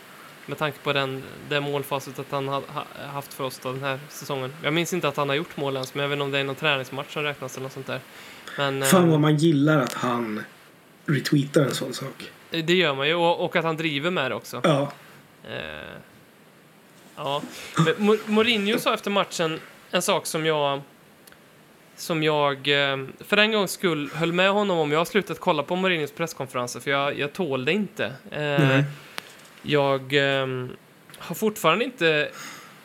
med tanke på den, det målfacit att han har ha, haft för oss då, den här säsongen. Jag minns inte att han har gjort mål ens, men jag vet inte om det är någon träningsmatch som räknas eller något sånt där. Men Fan eh, vad man gillar att han retweetar en sån sak. det gör man ju, och, och att han driver med det också. Ja. Eh, ja. Men Mo- Mourinho sa efter matchen en sak som jag som jag eh, för en gångs skull höll med honom om. Jag har slutat kolla på Mourinhos presskonferenser för jag, jag tål det inte. Nej. jag eh, har fortfarande inte...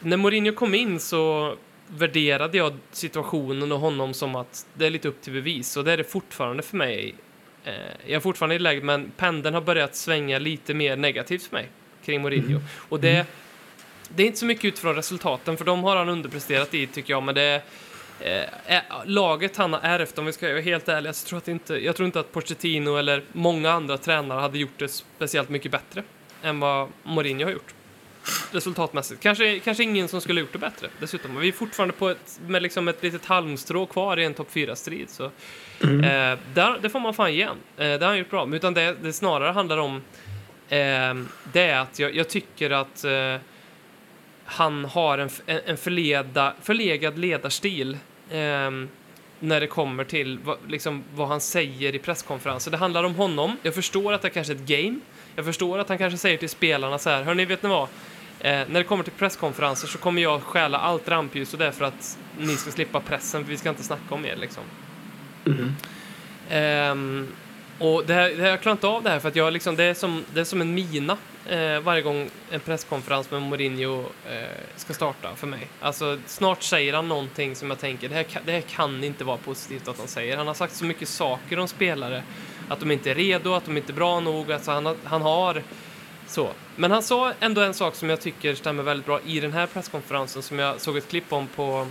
När Mourinho kom in så värderade jag situationen och honom som att det är lite upp till bevis. Och det är det fortfarande för mig. Eh, jag är fortfarande i läge, men pendeln har börjat svänga lite mer negativt för mig kring Mourinho. Och det, det är inte så mycket utifrån resultaten, för de har han underpresterat i, tycker jag. Men det är, eh, är- laget han har ärvt, om vi ska vara helt ärliga, så tror jag, att inte, jag tror inte att Pochettino eller många andra tränare hade gjort det speciellt mycket bättre än vad Mourinho har gjort. Resultatmässigt. Kanske, kanske ingen som skulle ha gjort det bättre dessutom. Vi är fortfarande på ett, med liksom ett litet halmstrå kvar i en topp 4-strid. Så, eh, där, det får man fan igen. Eh, det har han gjort bra. Men utan det, det snarare handlar om eh, det är att jag, jag tycker att eh, han har en, en, en förleda, förlegad ledarstil ehm, när det kommer till vad, liksom, vad han säger i presskonferenser. Det handlar om honom. Jag förstår att det kanske är ett game. Jag förstår att han kanske säger till spelarna så här, hörni, vet ni vad? Eh, när det kommer till presskonferenser så kommer jag stjäla allt rampljus och det är för att ni ska slippa pressen, för vi ska inte snacka om er liksom. Ehm, och det här, det här, jag klarar inte av det här för att jag liksom, det, är som, det är som en mina eh, varje gång en presskonferens med Mourinho eh, ska starta för mig. Alltså snart säger han någonting som jag tänker, det här, kan- det här kan inte vara positivt att han säger. Han har sagt så mycket saker om spelare, att de inte är redo, att de inte är bra nog, alltså han, har- han har så. Men han sa ändå en sak som jag tycker stämmer väldigt bra i den här presskonferensen som jag såg ett klipp om på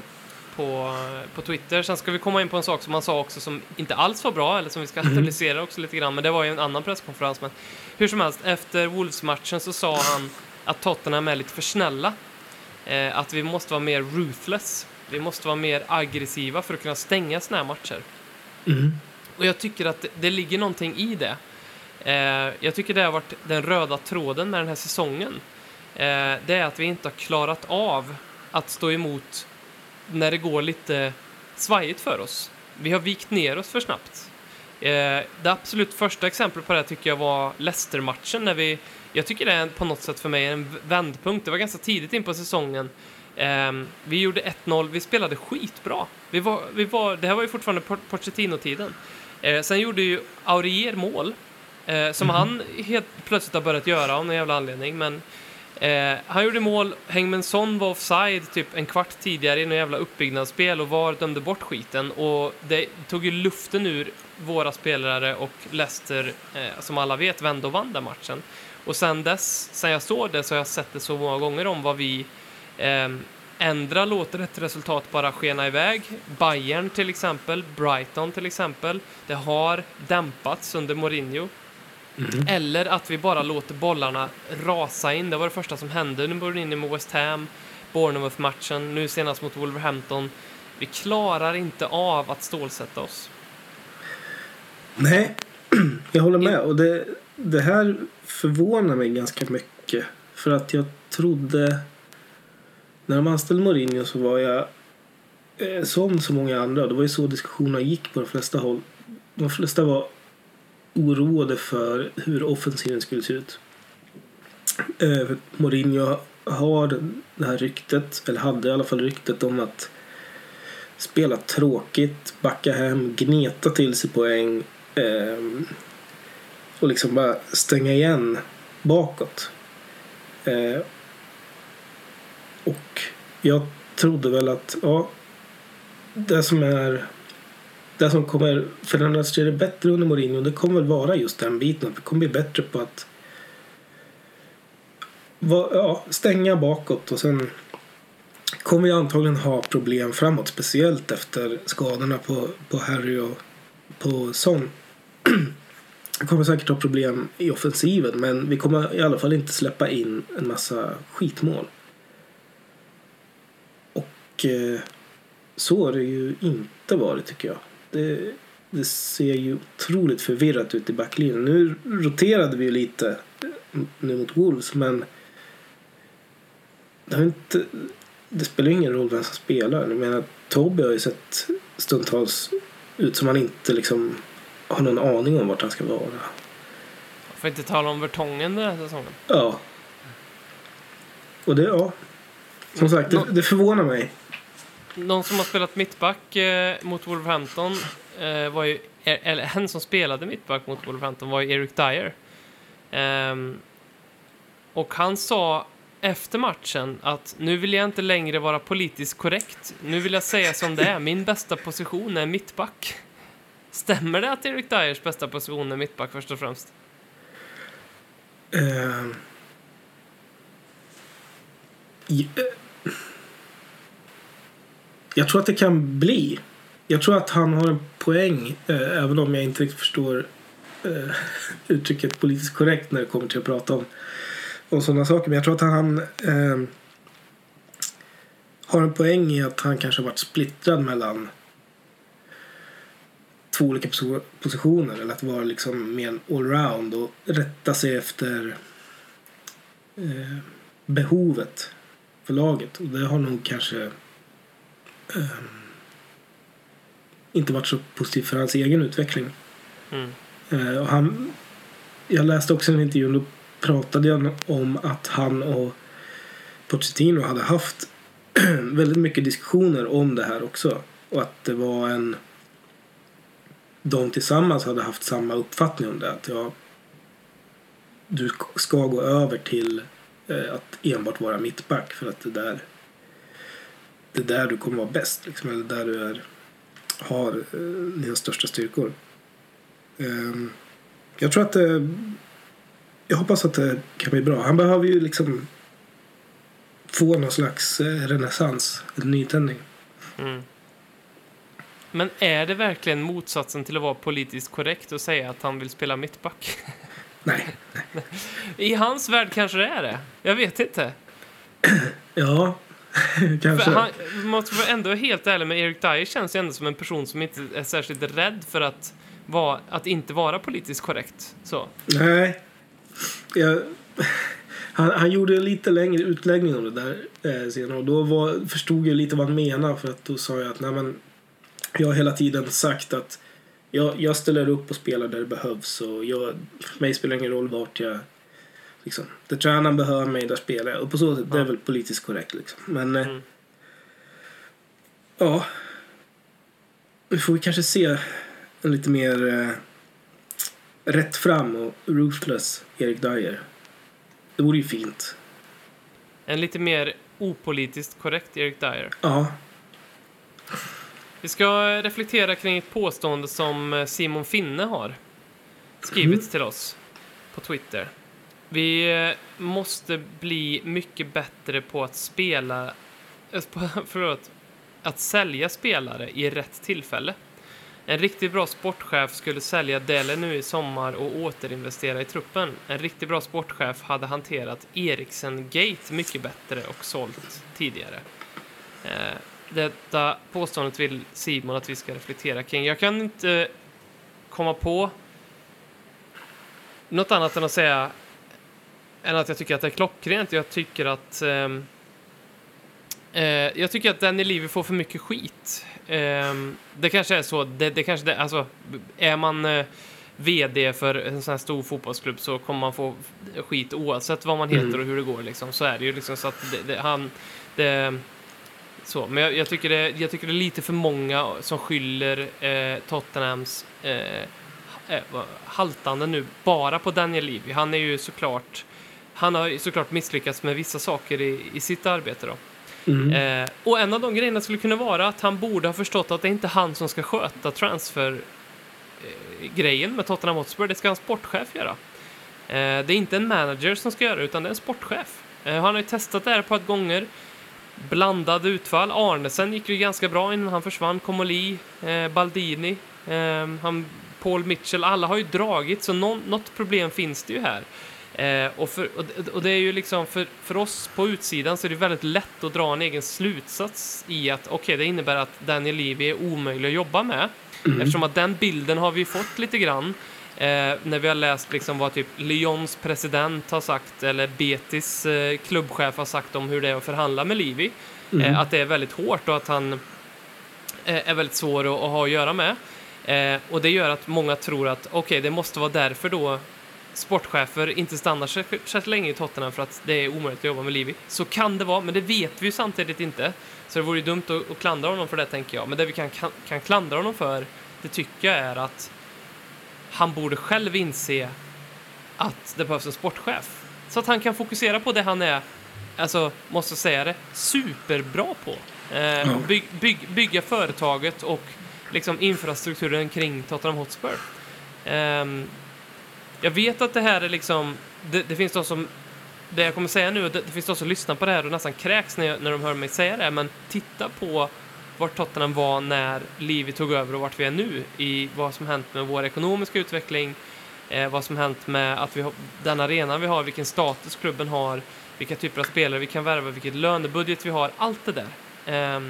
på, på Twitter. Sen ska vi komma in på en sak som han sa också som inte alls var bra, eller som vi ska analysera också lite grann, men det var ju en annan presskonferens. Men hur som helst, efter Wolves-matchen så sa han att Tottenham är lite för snälla. Eh, att vi måste vara mer ruthless. Vi måste vara mer aggressiva för att kunna stänga såna här matcher. Och jag tycker att det, det ligger någonting i det. Eh, jag tycker det har varit den röda tråden med den här säsongen. Eh, det är att vi inte har klarat av att stå emot när det går lite svajigt för oss. Vi har vikt ner oss för snabbt. Eh, det absolut första exemplet på det tycker jag var Leicester-matchen när vi, jag tycker det är på något sätt för mig en vändpunkt. Det var ganska tidigt in på säsongen. Ehm, vi gjorde 1-0, vi spelade skitbra. Vi var, vi var, det här var ju fortfarande Po- Pochettino-tiden. Eh, sen gjorde ju Aurier mål, eh, som han helt plötsligt har börjat göra av någon jävla anledning. Men Eh, han gjorde mål, Hengmen Son var offside typ en kvart tidigare i något jävla uppbyggnadsspel och VAR dömde bort skiten och det tog ju luften ur våra spelare och Leicester, eh, som alla vet, vände och vann den matchen. Och sen dess, sen jag såg det så har jag sett det så många gånger om vad vi eh, ändrar, låter ett resultat bara skena iväg. Bayern till exempel, Brighton till exempel, det har dämpats under Mourinho. Eller att vi bara låter bollarna rasa in. Det var det första som hände när Mourinho med West Ham, Bournemouth-matchen, nu senast mot Wolverhampton. Vi klarar inte av att stålsätta oss. Nej, <clears throat> jag håller med. Och det, det här förvånar mig ganska mycket. För att jag trodde... När de anställde Mourinho så var jag eh, som så många andra. Det var ju så diskussionerna gick på de flesta håll. De flesta var oroade för hur offensiven skulle se ut. Eh, Mourinho har det här ryktet, eller hade i alla fall ryktet om att spela tråkigt, backa hem, gneta till sig poäng eh, och liksom bara stänga igen bakåt. Eh, och jag trodde väl att ja, det som är det som kommer förändras till det bättre under Mourinho det kommer väl vara just den biten att vi kommer bli bättre på att va, ja, stänga bakåt och sen kommer vi antagligen ha problem framåt speciellt efter skadorna på, på Harry och på Son. <clears throat> Vi kommer säkert ha problem i offensiven men vi kommer i alla fall inte släppa in en massa skitmål. Och eh, så har det ju inte varit tycker jag. Det, det ser ju otroligt förvirrat ut i backlinjen. Nu roterade vi ju lite nu mot Wolves men det, har inte, det spelar ingen roll vem som spelar. Jag menar, Toby har ju sett stundtals ut som han inte liksom har någon aning om vart han ska vara. Får inte tala om Vertongen den här säsongen. Ja. Och det, ja. Som sagt, det, det förvånar mig. Någon som har spelat mittback eh, mot Wolverhampton eh, var ju, er, eller en som spelade mittback mot Wolverhampton var ju Eric Dyer. Ehm, och han sa efter matchen att nu vill jag inte längre vara politiskt korrekt. Nu vill jag säga som det är. Min bästa position är mittback. Stämmer det att Eric Dyers bästa position är mittback först och främst? Ehm. Uh, yeah jag tror att det kan bli. Jag tror att han har en poäng, eh, även om jag inte riktigt förstår eh, <laughs> uttrycket politiskt korrekt när det kommer till att prata om, om sådana saker. Men jag tror att han eh, har en poäng i att han kanske har varit splittrad mellan två olika positioner. Eller att vara liksom mer allround och rätta sig efter eh, behovet för laget. Och det har nog kanske eh, inte varit så positivt för hans egen utveckling. Mm. Eh, och han, jag läste också en intervju och då pratade jag om att han och Pochettino hade haft <clears throat> väldigt mycket diskussioner om det här också. Och att det var en... De tillsammans hade haft samma uppfattning om det. Att ja, du ska gå över till eh, att enbart vara mittback för att det där det är där du kommer vara bäst. Liksom, eller där du är, har eh, dina största styrkor. Ehm, jag tror att det, jag hoppas att det kan bli bra. Han behöver ju liksom få någon slags eh, renässans, en nytändning. Mm. Men är det verkligen motsatsen till att vara politiskt korrekt och säga att han vill spela mittback? <laughs> Nej, <laughs> I hans värld kanske det är det. Jag vet inte. <clears throat> ja, <laughs> kanske. För han måste vara ändå helt ärlig med Eric Dyer känns ju ändå som en person som inte är särskilt rädd för att, vara, att inte vara politiskt korrekt. Så. Nej. Jag, han, han gjorde en lite längre utläggning om det där eh, senare och då var, förstod jag lite vad han menade för att då sa jag att nej, men, jag har hela tiden sagt att jag, jag ställer upp och spelar där det behövs och jag, för mig spelar det ingen roll vart jag liksom, där tränaren behöver mig, där spelar jag. Och på så sätt, det är väl politiskt korrekt liksom. Men eh, Mm. ja, nu får vi kanske se en lite mer eh, rätt fram och ruthless Erik Dyer. Det vore ju fint. En lite mer opolitiskt korrekt Eric Dyer. Ja. Vi ska reflektera kring ett påstående som eh, Simon Finne har skrivit Mm. till oss på Twitter. Vi eh, måste bli mycket bättre på att spela, eh, <laughs> förlåt, att sälja spelare i rätt tillfälle. En riktigt bra sportchef skulle sälja Dele nu i sommar och återinvestera i truppen. En riktigt bra sportchef hade hanterat Eriksen-gate mycket bättre och sålt tidigare. Eh, detta påståendet vill Simon att vi ska reflektera kring. Jag kan inte komma på något annat än att säga än att jag tycker att det är klockrent. Jag tycker att eh, jag tycker att Danny Levy får för mycket skit. Ehm, det kanske är så. Det, det kanske det, alltså, är man eh, VD för en sån här stor fotbollsklubb så kommer man få skit oavsett vad man heter och hur det går. Liksom. Så är det ju. Liksom, så att det, det, han, det, så. Men jag, jag, tycker det, jag tycker det är lite för många som skyller eh, Tottenhams eh, eh, haltande nu bara på Daniel Levy. Han är ju såklart han har såklart misslyckats med vissa saker i, i sitt arbete då. Mm. Eh, och en av de grejerna skulle kunna vara att han borde ha förstått att det är inte han som ska sköta transfer eh, grejen med Tottenham Hotspur, det ska en sportchef göra. Eh, det är inte en manager som ska göra det, utan det är en sportchef. Eh, han har ju testat det här ett par gånger. Blandade utfall. Arnesen gick ju ganska bra innan han försvann. Komoli, eh, Baldini, han, Paul Mitchell. Alla har ju dragit, så någon, något problem finns det ju här. Eh, och, för, och, det- är ju liksom för, för oss på utsidan så är det väldigt lätt att dra en egen slutsats i att okej, det innebär att Daniel Levy är omöjlig att jobba med. Eftersom att den bilden har vi fått lite grann. Eh, när vi har läst liksom vad typ Lyons president har sagt eller Betis eh, klubbchef har sagt om hur det är att förhandla med Livi. Eh, att det är väldigt hårt och att han eh, är väldigt svår att, att ha att göra med. Eh, och det gör att många tror att okej, det måste vara därför då sportchefer inte stannar särskilt länge i Tottenham för att det är omöjligt att jobba med Livi. Så kan det vara, men det vet vi ju samtidigt inte. Så det vore ju dumt att, att klandra honom för det, tänker jag. Men det vi kan, kan, kan klandra honom för, det tycker jag är att han borde själv inse att det behövs en sportchef. Så att han kan fokusera på det han är, alltså, måste säga det, superbra på. Eh, bygg, bygg, bygga företaget och liksom infrastrukturen kring Tottenham Hotspur. Ehm, jag vet att det här är liksom, det, det finns de som, det jag kommer säga nu, det, det finns de som lyssnar på det här och nästan kräks när, jag, när de hör mig säga det, men titta på vart Tottenham var när Livi tog över och vart vi är nu i vad som hänt med vår ekonomiska utveckling, eh, vad som hänt med att vi har, den arenan vi har, vilken status klubben har, vilka typer av spelare vi kan värva, vilket lönebudget vi har, allt det där. Eh,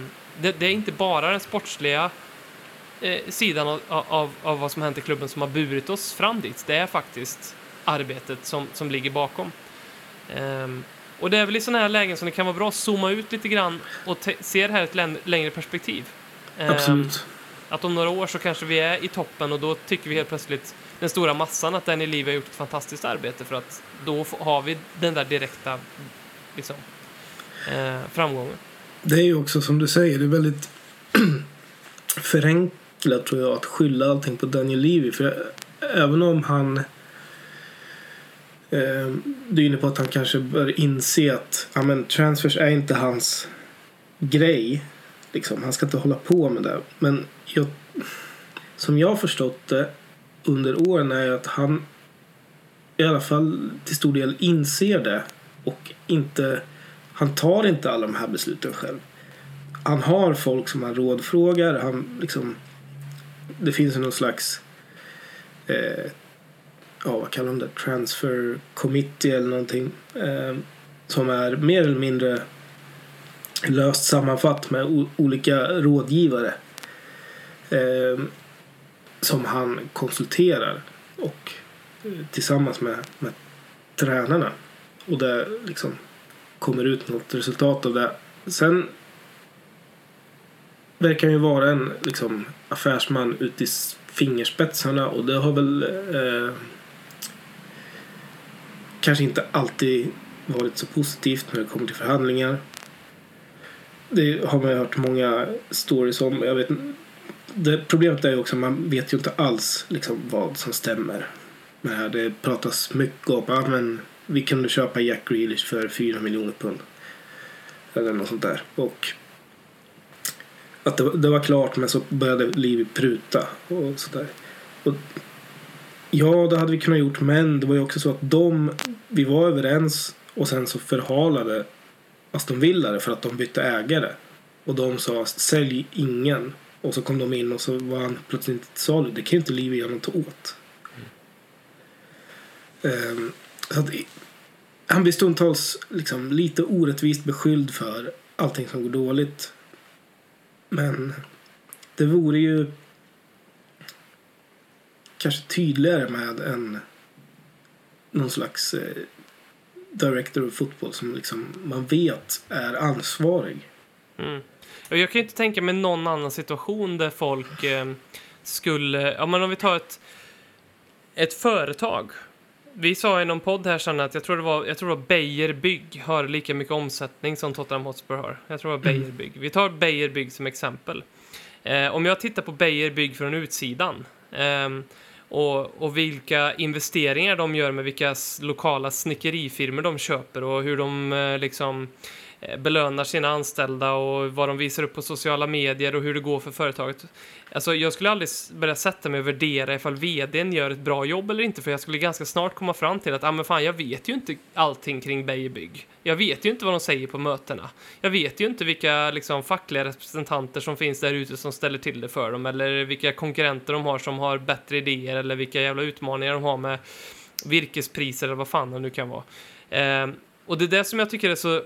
det, det är inte bara den sportsliga eh, sidan av, av, av vad som hänt i klubben som har burit oss fram dit. Det är faktiskt arbetet som, som ligger bakom. Ehm, och det är väl i sådana här lägen som det kan vara bra att zooma ut lite grann och se det här i ett län- längre perspektiv. Ehm, Absolut. att om några år så kanske vi är i toppen och då tycker vi helt plötsligt den stora massan att den i livet har gjort ett fantastiskt arbete för att då har vi den där direkta liksom, eh, framgången. Det är ju också som du säger, det är väldigt <clears throat> förenklat tror jag att skylla allting på Daniel Levy. För även om han eh, du är inne på att han kanske bör inse att ja, men, transfers är inte hans grej. Liksom. Han ska inte hålla på med det. Men jag, som jag har förstått det under åren är att han i alla fall till stor del inser det och inte han tar inte alla de här besluten själv. Han har folk som han rådfrågar. Han liksom, det finns någon slags eh, ja, vad kallar de det? Transfer committee eller någonting. Eh, som är mer eller mindre löst sammanfatt med olika rådgivare. Eh, som han konsulterar och eh, tillsammans med, med tränarna. Och det liksom kommer ut något resultat av det. Sen verkar ju vara en liksom, affärsman ut i fingerspetsarna och det har väl eh, kanske inte alltid varit så positivt när det kommer till förhandlingar. Det har man ju hört många stories om. Jag vet, det, problemet är ju också att man vet ju inte alls liksom, vad som stämmer. med det här. Det pratas mycket om att men vi kunde köpa Jack Grealish för 4 miljoner pund. Eller något sånt där. Och att det, var- det var klart men så började Livi pruta och sådär. Och ja, det hade vi kunnat gjort men det var ju också så att de, vi var överens och sen så förhalade Aston Villa det för att de bytte ägare. Och de sa sälj ingen. Och så kom de in och så var han plötsligt inte till salu. Det kan ju inte Livi göra något åt. Ehm, så att, han blir stundtals liksom lite orättvist beskylld för allting som går dåligt. Men det vore ju kanske tydligare med en någon slags eh, director of football som liksom man vet är ansvarig. Mm. Jag kan ju inte tänka mig någon annan situation där folk eh, skulle... Ja, men om vi tar ett, ett företag. Vi sa i någon podd här sen att jag tror det var, jag tror det var Beijer Bygg har lika mycket omsättning som Tottenham Hotspur har. Jag tror det var Beijer Bygg. Vi tar Beijer Bygg som exempel. Eh, om jag tittar på Beijer Bygg från utsidan ehm, och, och vilka investeringar de gör med vilka lokala snickerifirmor de köper och hur de eh, liksom eh, Eh, belönar sina anställda och vad de visar upp på sociala medier och hur det går för företaget. Alltså, jag skulle aldrig börja sätta mig och värdera ifall vdn gör ett bra jobb eller inte, för jag skulle ganska snart komma fram till att ah, men fan, jag vet ju inte allting kring Beijer Bygg. Jag vet ju inte vad de säger på mötena. Jag vet ju inte vilka liksom, fackliga representanter som finns där ute som ställer till det för dem, eller vilka konkurrenter de har som har bättre idéer, eller vilka jävla utmaningar de har med virkespriser eller vad fan det nu kan vara. Eh, och det är det som jag tycker är så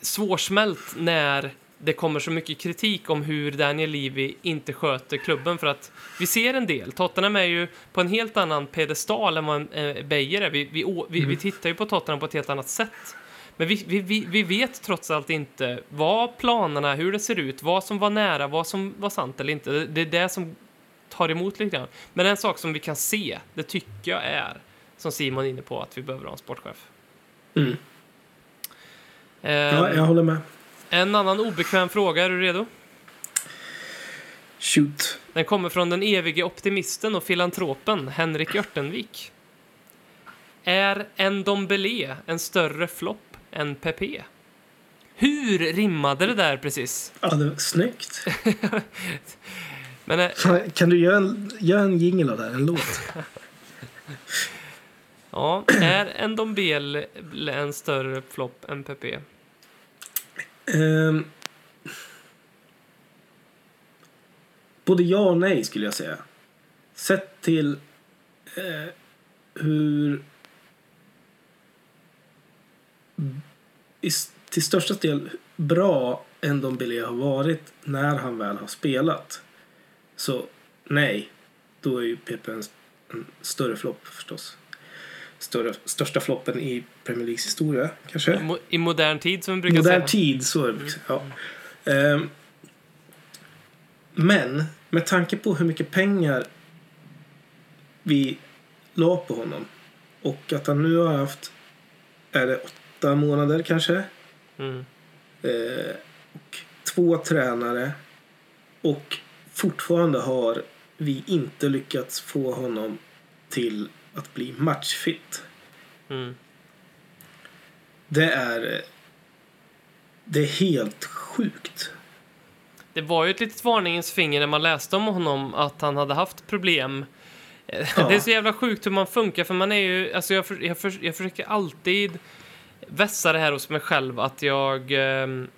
svårsmält när det kommer så mycket kritik om hur Daniel Levy inte sköter klubben för att vi ser en del. Tottenham är ju på en helt annan pedestal än vad eh, Beijer är. Vi, vi, vi, vi tittar ju på Tottenham på ett helt annat sätt. Men vi, vi, vi, vi vet trots allt inte vad planerna, hur det ser ut, vad som var nära, vad som var sant eller inte. Det, det är det som tar emot lite grann. Men en sak som vi kan se, det tycker jag är, som Simon är inne på, att vi behöver ha en sportchef. Mm. Ehm, Ja, jag håller med. En annan obekväm fråga, är du redo? Shoot. Den kommer från den evige optimisten och filantropen Henrik Örtenvik. Är Ndombele en större flopp än Pepe? Hur rimmade det där precis? Ja, det var snyggt. <laughs> Men eh, Kan du göra en, göra en jingle av det här? En låt? <laughs> ja, är Ndombele en större flopp än Pepe? Um, både ja och nej skulle jag säga. Sett till eh, hur i, till största del bra Ndombele har varit när han väl har spelat. Så nej, då är ju PP en, en större flopp förstås. Större, största floppen i Premier Leagues historia kanske. I mo- I modern tid, som vi brukar Modern säga. tid, så. Ja. Ehm, men med tanke på hur mycket pengar vi la på honom och att han nu har haft, är det åtta månader kanske? Mm. Eh, och två tränare och fortfarande har vi inte lyckats få honom till att bli matchfit. Mm. Det är det är helt sjukt. Det var ju ett litet varningens finger när man läste om honom att han hade haft problem. Eh, Ja. <laughs> Det är så jävla sjukt hur man funkar för man är ju, alltså jag, för, jag, för, jag försöker alltid vässa det här hos mig själv att jag ehm,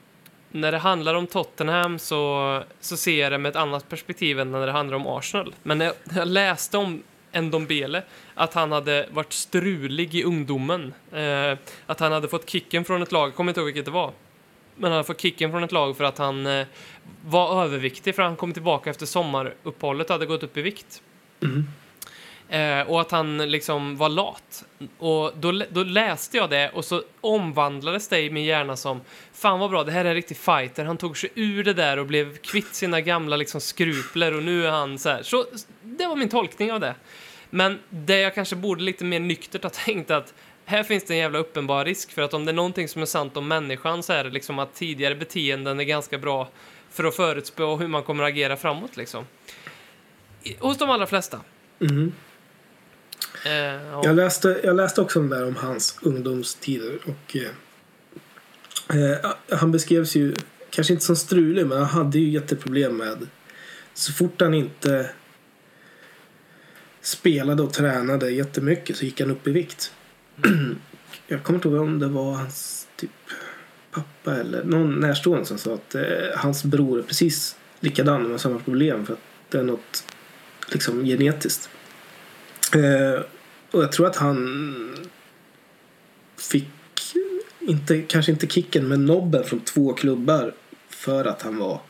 när det handlar om Tottenham så, så ser jag det med ett annat perspektiv än när det handlar om Arsenal. Men när jag, när jag läste om Ndombele, att han hade varit strulig i ungdomen, eh, att han hade fått kicken från ett lag, jag kommer inte ihåg vilket det var, men han hade fått kicken från ett lag för att han eh, var överviktig för han kom tillbaka efter sommaruppehållet och hade gått upp i vikt. Eh, och att han liksom var lat. Och då, då läste jag det och så omvandlades det i min hjärna som Fan vad bra, det här är en riktig fighter. Han tog sig ur det där och blev kvitt sina gamla liksom skrupler och nu är han så här. Så det var min tolkning av det. Men det jag kanske borde lite mer nyktert ha <laughs> tänkt att här finns det en jävla uppenbar risk för att om det är någonting som är sant om människan så är det liksom att tidigare beteenden är ganska bra för att förutspå hur man kommer att agera framåt liksom. I- Hos de allra flesta. Mhm. Eh, ja. Jag, läste, jag läste också om, där om hans ungdomstider. Och, eh, eh, han beskrevs ju, kanske inte som strulig, men han hade ju jätteproblem med så fort han inte spelade och tränade jättemycket så gick han upp i vikt. <clears throat> jag kommer inte ihåg om det var hans typ pappa eller någon närstående som sa att eh, hans bror är precis likadan med samma problem för att det är något liksom genetiskt. Eh, och jag tror att han fick, inte, kanske inte kicken, men nobben från två klubbar för att han var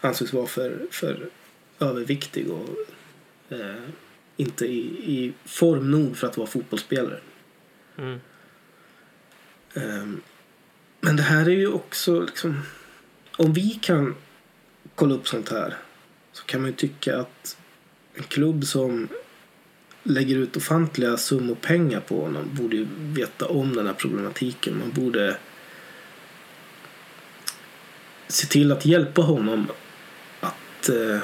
ansågs vara för, för överviktig och eh, inte i, i form nog för att vara fotbollsspelare. Mm. Ehm, men det här är ju också liksom, om vi kan kolla upp sånt här så kan man ju tycka att en klubb som lägger ut ofantliga summor pengar på honom borde ju veta om den här problematiken. Man borde se till att hjälpa honom att eh,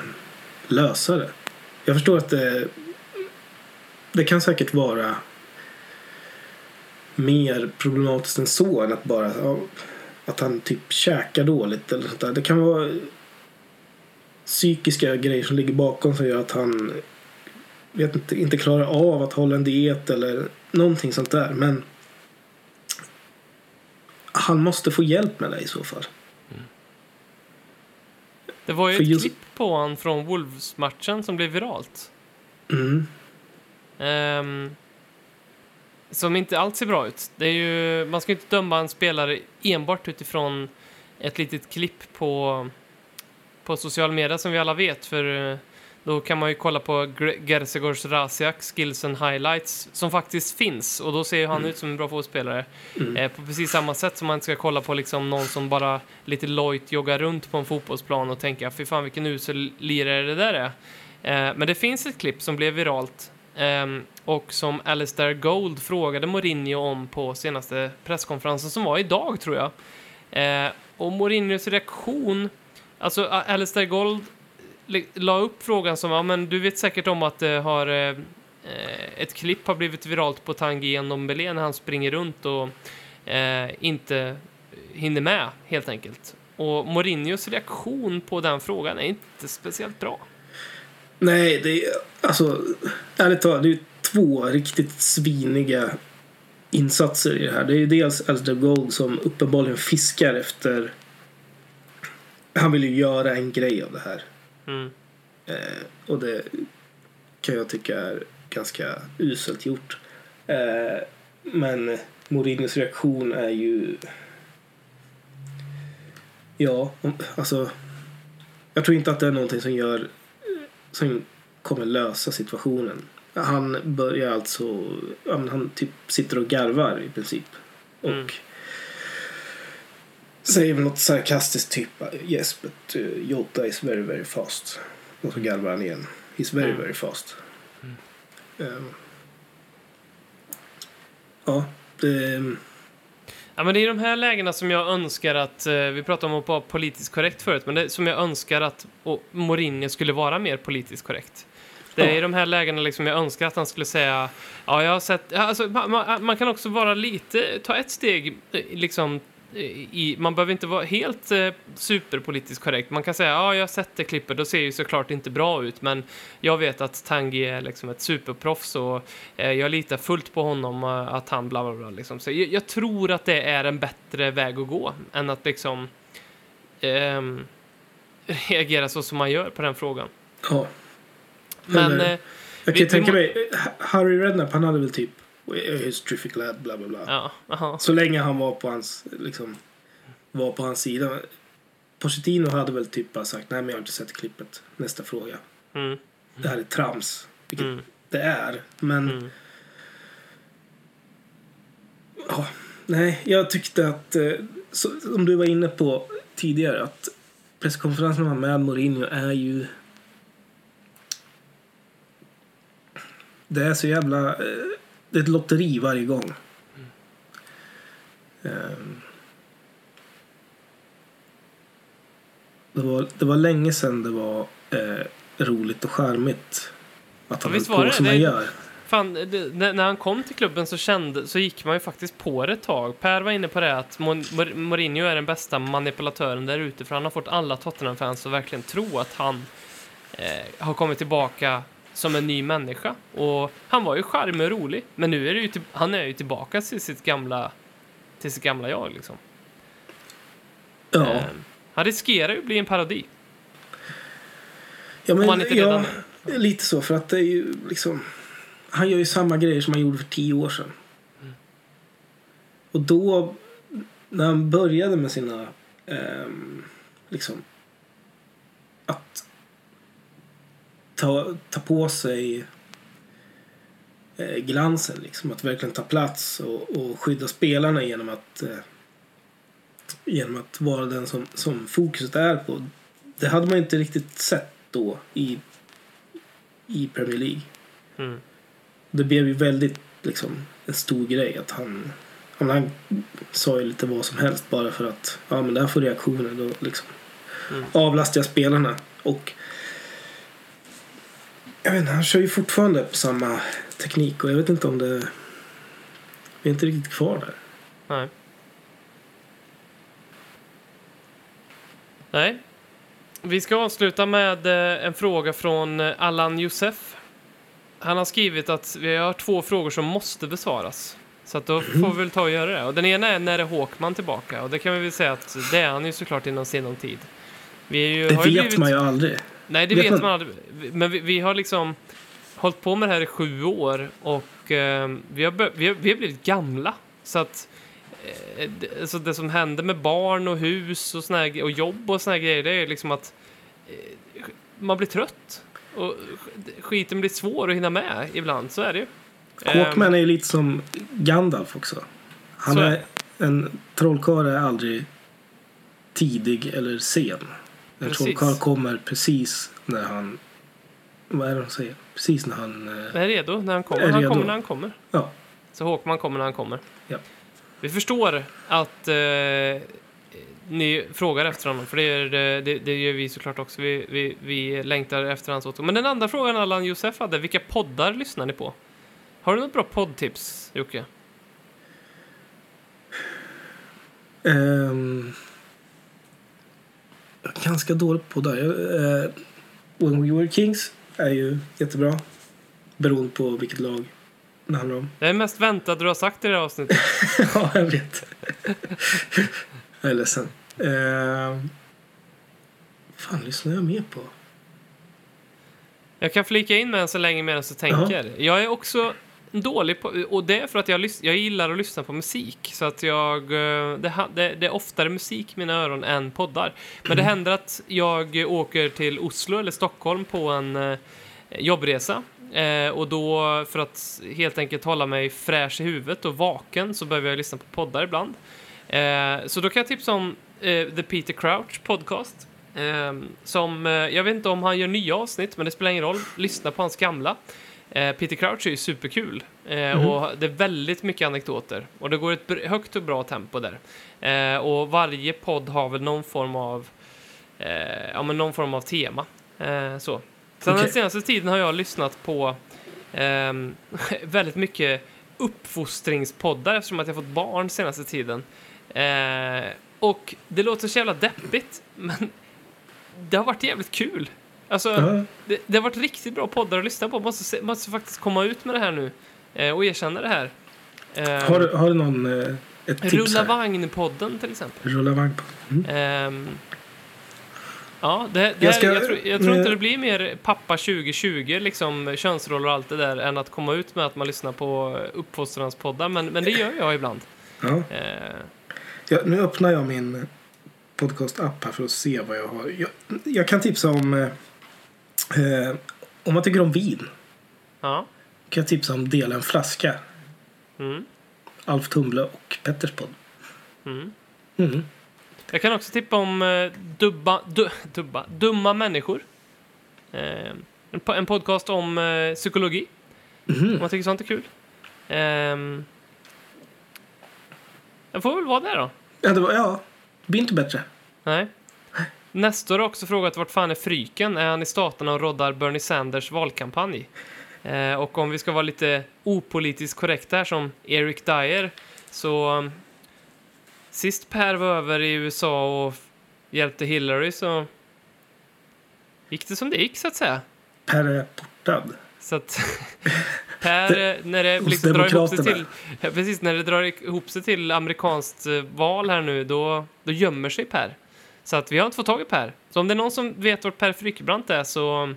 lösa det. Jag förstår att det, det kan säkert vara mer problematiskt än så än att bara att han typ käkar dåligt eller sånt där. Det kan vara psykiska grejer som ligger bakom som gör att han vet inte, inte klarar av att hålla en diet eller någonting sånt där. Men han måste få hjälp med det i så fall. Det var ju För ett just- klipp på han från Wolves-matchen som blev viralt. Mm. Ehm, som inte alls ser bra ut. Det är ju, man ska ju inte döma en spelare enbart utifrån ett litet klipp på, på social media som vi alla vet. För eh, då kan man ju kolla på Gersegors Rasiak Skills and Highlights som faktiskt finns. Och då ser ju han ut som en bra fotbollsspelare. Eh, på precis samma sätt som man inte ska kolla på liksom någon som bara lite lojt joggar runt på en fotbollsplan och tänka fy fan vilken usel lirare det där är. Eh, men det finns ett klipp som blev viralt Ehm, och som Alistair Gold frågade Mourinho om på senaste presskonferensen som var idag tror jag. Ehm, och Mourinhos reaktion, alltså Alistair Gold la upp frågan som, ja men du vet säkert om att det har eh, eh, ett klipp har blivit viralt på Tanguy Ndombele när han springer runt och eh, inte hinner med helt enkelt. Och Mourinhos reaktion på den frågan är inte speciellt bra. Nej, det är alltså ärligt talat, det är två riktigt sviniga insatser i det här. Det är ju dels Alistair Gold som uppenbarligen fiskar efter han vill ju göra en grej av det här. Mm. Eh, och det kan jag tycka är ganska uselt gjort. Eh, men Mourinhos reaktion är ju... Ja, alltså... Jag tror inte att det är någonting som gör... Som kommer lösa situationen. Han börjar alltså... Ja, men han typ sitter och garvar i princip. Och Mm. säger väl något sarkastiskt typ Yes, but uh, Jota is very, very fast. Och så garvar han igen. He's very, Mm. very fast. Ehm. ja, det... Ja, men det är i de här lägena som jag önskar att, eh, vi pratade om att vara politiskt korrekt förut, men det är som jag önskar att och Mourinho skulle vara mer politiskt korrekt. Det är i de här lägena liksom jag önskar att han skulle säga, ja jag har sett, alltså, man, man, kan också vara lite, ta ett steg eh, liksom i, man behöver inte vara helt eh, superpolitiskt korrekt. Man kan säga, ja jag har sett det klippet, då ser ju såklart inte bra ut, men jag vet att Tanguy är liksom ett superproffs och eh, jag litar fullt på honom eh, att han bla bla bla. Liksom. Så jag, jag tror att det är en bättre väg att gå än att liksom ehm, <laughs> reagera så som man gör på den frågan. Ja. Men Eller- eh, Jag kan vi- tänka mig, Harry Redknapp han hade väl typ He's terrific lad, bla bla bla. ja, aha. Så länge han var på hans, liksom, var på hans sida. Pochettino hade väl typ bara sagt nej men jag har inte sett klippet. Nästa fråga. Mm, Det här är trams. Vilket mm, det är. Men mm. ja, nej, jag tyckte att, eh, så, som du var inne på tidigare, att presskonferenserna med Mourinho är ju Det är så jävla... eh, Det är ett lotteri varje gång. Ehm. Det var, det var länge sedan det var eh, roligt och charmigt att han Ja, visst höll var på det. som Det- han gör. Fan, det, när, när han kom till klubben så, kände, så gick man ju faktiskt på det ett tag. Per var inne på det att Mourinho är den bästa manipulatören där ute för han har fått alla Tottenham-fans att verkligen tro att han eh, har kommit tillbaka som en ny människa. Och han var ju charmig och rolig, men nu är det ju till, han är ju tillbaka till sitt gamla, till sitt gamla jag liksom. Ja. Eh, han riskerar ju att bli en parodi. Ja, men, han inte redan ja, lite så. För att det är ju liksom... Han gör ju samma grejer som han gjorde för tio år sedan. Och då, när han började med sina... ehm, liksom... Att ta, ta på sig eh, glansen, liksom. Att verkligen ta plats och, och skydda spelarna genom att... Eh, genom att vara den som, som fokuset är på. Det hade man inte riktigt sett då i, i Premier League. Mm. Det blev ju väldigt liksom en stor grej att han, men han sa ju lite vad som helst bara för att ja men där får reaktioner då liksom Mm. avlastar jag spelarna och jag vet inte, han kör ju fortfarande på samma teknik och jag vet inte om det vi är inte riktigt kvar där. Nej. Nej. Vi ska avsluta med eh, en fråga från eh, Allan Josef. Han har skrivit att vi har två frågor som måste besvaras. Så att då får vi väl ta och göra det. Och den ena är när är Håkman tillbaka? Och det kan vi väl säga att det är han ju såklart inom sinom tid. Vi ju, Det har vet blivit... man ju aldrig. Nej, det Vet vet, man- aldrig. Men vi, vi har liksom hållit på med det här i sju år och eh, vi, har vi, har, vi har blivit gamla. Så att eh, det, alltså det som händer med barn och hus och, såna här, och jobb och såna här grejer, det är liksom att eh, man blir trött. Och sk- skiten blir svår att hinna med ibland, så är det ju. Hawkman Ehm, är ju lite som Gandalf också. Han Så är är, en trollkarl är aldrig tidig eller sen. En Precis. trollkarl kommer precis när han... Vad är det de säger? Precis när han... eh, är redo när han kommer. Är Han redo. kommer när han kommer. Ja. Så Håkman kommer när han kommer. Ja. Vi förstår att eh, ni frågar efter honom, för det, är, eh, det, det gör vi såklart också. Vi, vi, vi längtar efter hans återkomst. Men den andra frågan Allan Josef hade, vilka poddar lyssnar ni på? Har du något bra poddtips, Jocke? jag är ganska dålig på. Jag, eh, When We Were Kings är ju jättebra. Beroende på vilket lag det handlar om. Det är mest väntat du har sagt i det här avsnittet. <laughs> ja, jag vet. <laughs> jag är ledsen. Uh, fan lyssnar jag mer på? Jag kan flika in med en så länge medan du tänker. Jag är också dålig på, och det är för att jag, jag gillar att lyssna på musik. Så att jag, eh, det, det, det är oftare musik i mina öron än poddar. Men det händer att jag åker till Oslo eller Stockholm på en eh, jobbresa. Eh, och då, för att helt enkelt hålla mig fräsch i huvudet och vaken, så behöver jag lyssna på poddar ibland. Eh, så då kan jag tipsa om eh, The Peter Crouch podcast. Eh, som, jag vet inte om han gör nya avsnitt, men det spelar ingen roll. Lyssna på hans gamla. Eh, Peter Crouch är ju superkul. Eh, Och det är väldigt mycket anekdoter. Och det går ett högt och bra tempo där. Eh, och varje podd har väl någon form av, ja, men någon form av tema. Så. Sen den Okej. senaste tiden har jag lyssnat på ehm, <laughs> väldigt mycket uppfostringspoddar eftersom att jag fått barn senaste tiden. Och det låter så jävla deppigt, <laughs> men det har varit jävligt kul. Alltså, Ja. det, det har varit riktigt bra poddar att lyssna på. Måste, se- måste faktiskt komma ut med det här nu eh, och erkänna det här. Eh, Har, har du någon... eh, ett tips Rulla här? vagn-podden till exempel. Rulla vagn. Mm. Ehm, ja, det, det Jag här, ska- jag, tror, jag tror inte eh, det blir mer pappa 2020, liksom könsroller och allt det där, än att komma ut med att man lyssnar på uppfostranspoddar, men, men det gör jag ibland. Ja. Eh, Ja, nu öppnar jag min podcast-app här för att se vad jag har. Jag, jag kan tipsa om... Eh, eh, om man tycker om vin ja. kan jag tipsa om Dela en flaska. Mm. Alf Tumble och Petters podd. Mm. Mm. Jag kan också tippa om eh, dubba, du, dubba, Dumma människor. Eh, en, po- en podcast om eh, psykologi. Mhm. Om man tycker sånt är kul. Ehm, jag får väl vara där då. Ja, det var, ja, det blir inte bättre. Nej. Nestor har också frågat vart fan är Fryken? Är han i staterna och roddar Bernie Sanders valkampanj? Eh, och om vi ska vara lite opolitiskt korrekta här som Eric Dyer så um, sist Per var över i USA och hjälpte Hillary så gick det som det gick så att säga. Per är portad. Så att <laughs> Per, när det liksom drar ihop sig till, precis, när det drar ihop sig till amerikanskt eh, val här nu, då, då gömmer sig Per. Så att vi har inte fått tag i Per. Så om det är någon som vet vart Per Frykebrant är så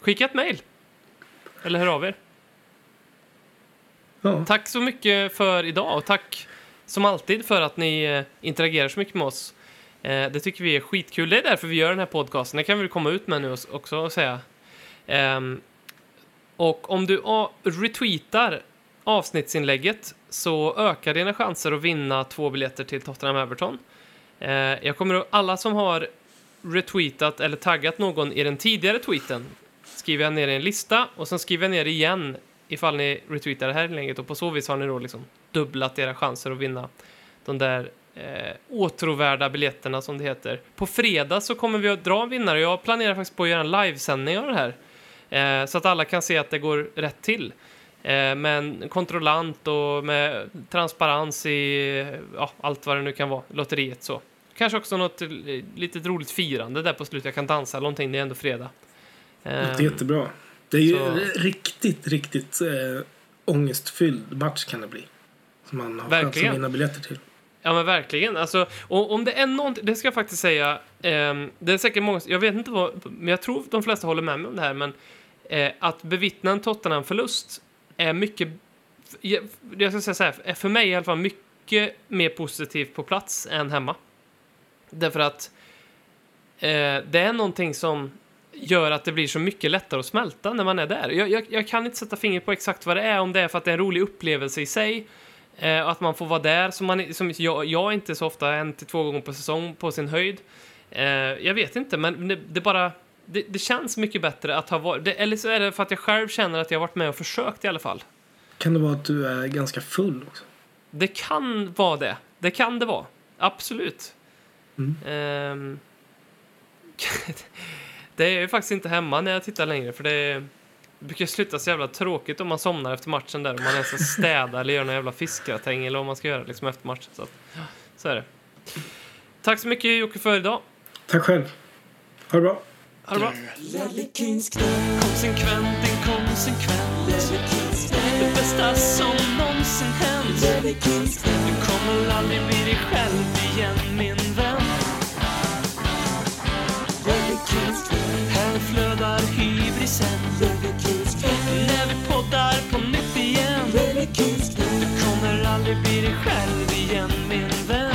skicka ett mejl. Eller hör av er. Ja. Tack så mycket för idag och tack som alltid för att ni eh, interagerar så mycket med oss. Eh, det tycker vi är skitkul. Det är därför vi gör den här podcasten. Det kan vi komma ut med nu också och säga. Ehm, och om du retweetar avsnittsinlägget så ökar dina chanser att vinna två biljetter till Tottenham Everton. Eh, jag kommer att, alla som har retweetat eller taggat någon i den tidigare tweeten skriver jag ner i en lista och sen skriver jag ner igen ifall ni retweetar det här inlägget och på så vis har ni då liksom dubblat era chanser att vinna de där eh, åtråvärda biljetterna som det heter. På fredag så kommer vi att dra en vinnare. Jag planerar faktiskt på att göra en livesändning av det här. Eh, så att alla kan se att det går rätt till. Eh, med en kontrollant och med transparens i ja, allt vad det nu kan vara, lotteriet så. Kanske också något eh, litet roligt firande där på slutet. Jag kan dansa någonting, det är ändå fredag. Det Eh, är jättebra. Det är ju så- riktigt, riktigt äh, ångestfylld match kan det bli. Som man har chans Verkligen. att vinna biljetter till. Ja men verkligen. Alltså, och om det är någonting, det ska jag faktiskt säga, ehm, det är säkert många, jag vet inte vad, men jag tror de flesta håller med mig om det här, men eh, att bevittna en Tottenham-förlust är mycket, jag, jag ska säga så här, är för mig i alla fall mycket, mycket mer positivt på plats än hemma. Därför att eh, det är någonting som gör att det blir så mycket lättare att smälta när man är där. Jag, jag, jag kan inte sätta fingret på exakt vad det är, om det är för att det är en rolig upplevelse i sig, eh, att man får vara där, som, man, som jag, jag inte så ofta, en till två gånger på säsong på sin höjd. Eh, jag vet inte, men det, det bara... Det, det känns mycket bättre att ha varit... Det, eller så är det för att jag själv känner att jag har varit med och försökt i alla fall. Kan det vara att du är ganska full också? Det kan vara det. Det kan det vara. Absolut. Mm. Ehm, <laughs> det är ju faktiskt inte hemma när jag tittar längre för det, är, det brukar sluta så jävla tråkigt om man somnar efter matchen där. Om man ens ska städa eller göra någon jävla fiskgratäng eller vad man ska göra liksom efter matchen. Så, att, så är det. Tack så mycket Jocke för idag. Tack själv. Ha det bra. Ha det bra. Kings Konsekvent, inkonsekvent. Kings Det bästa som någonsin hänt. Kings Du kommer aldrig bli dig själv igen min vän. Kings Här flödar hybrisen. Kings När vi poddar på nytt igen. Kings Du kommer aldrig bli dig själv igen, min vän.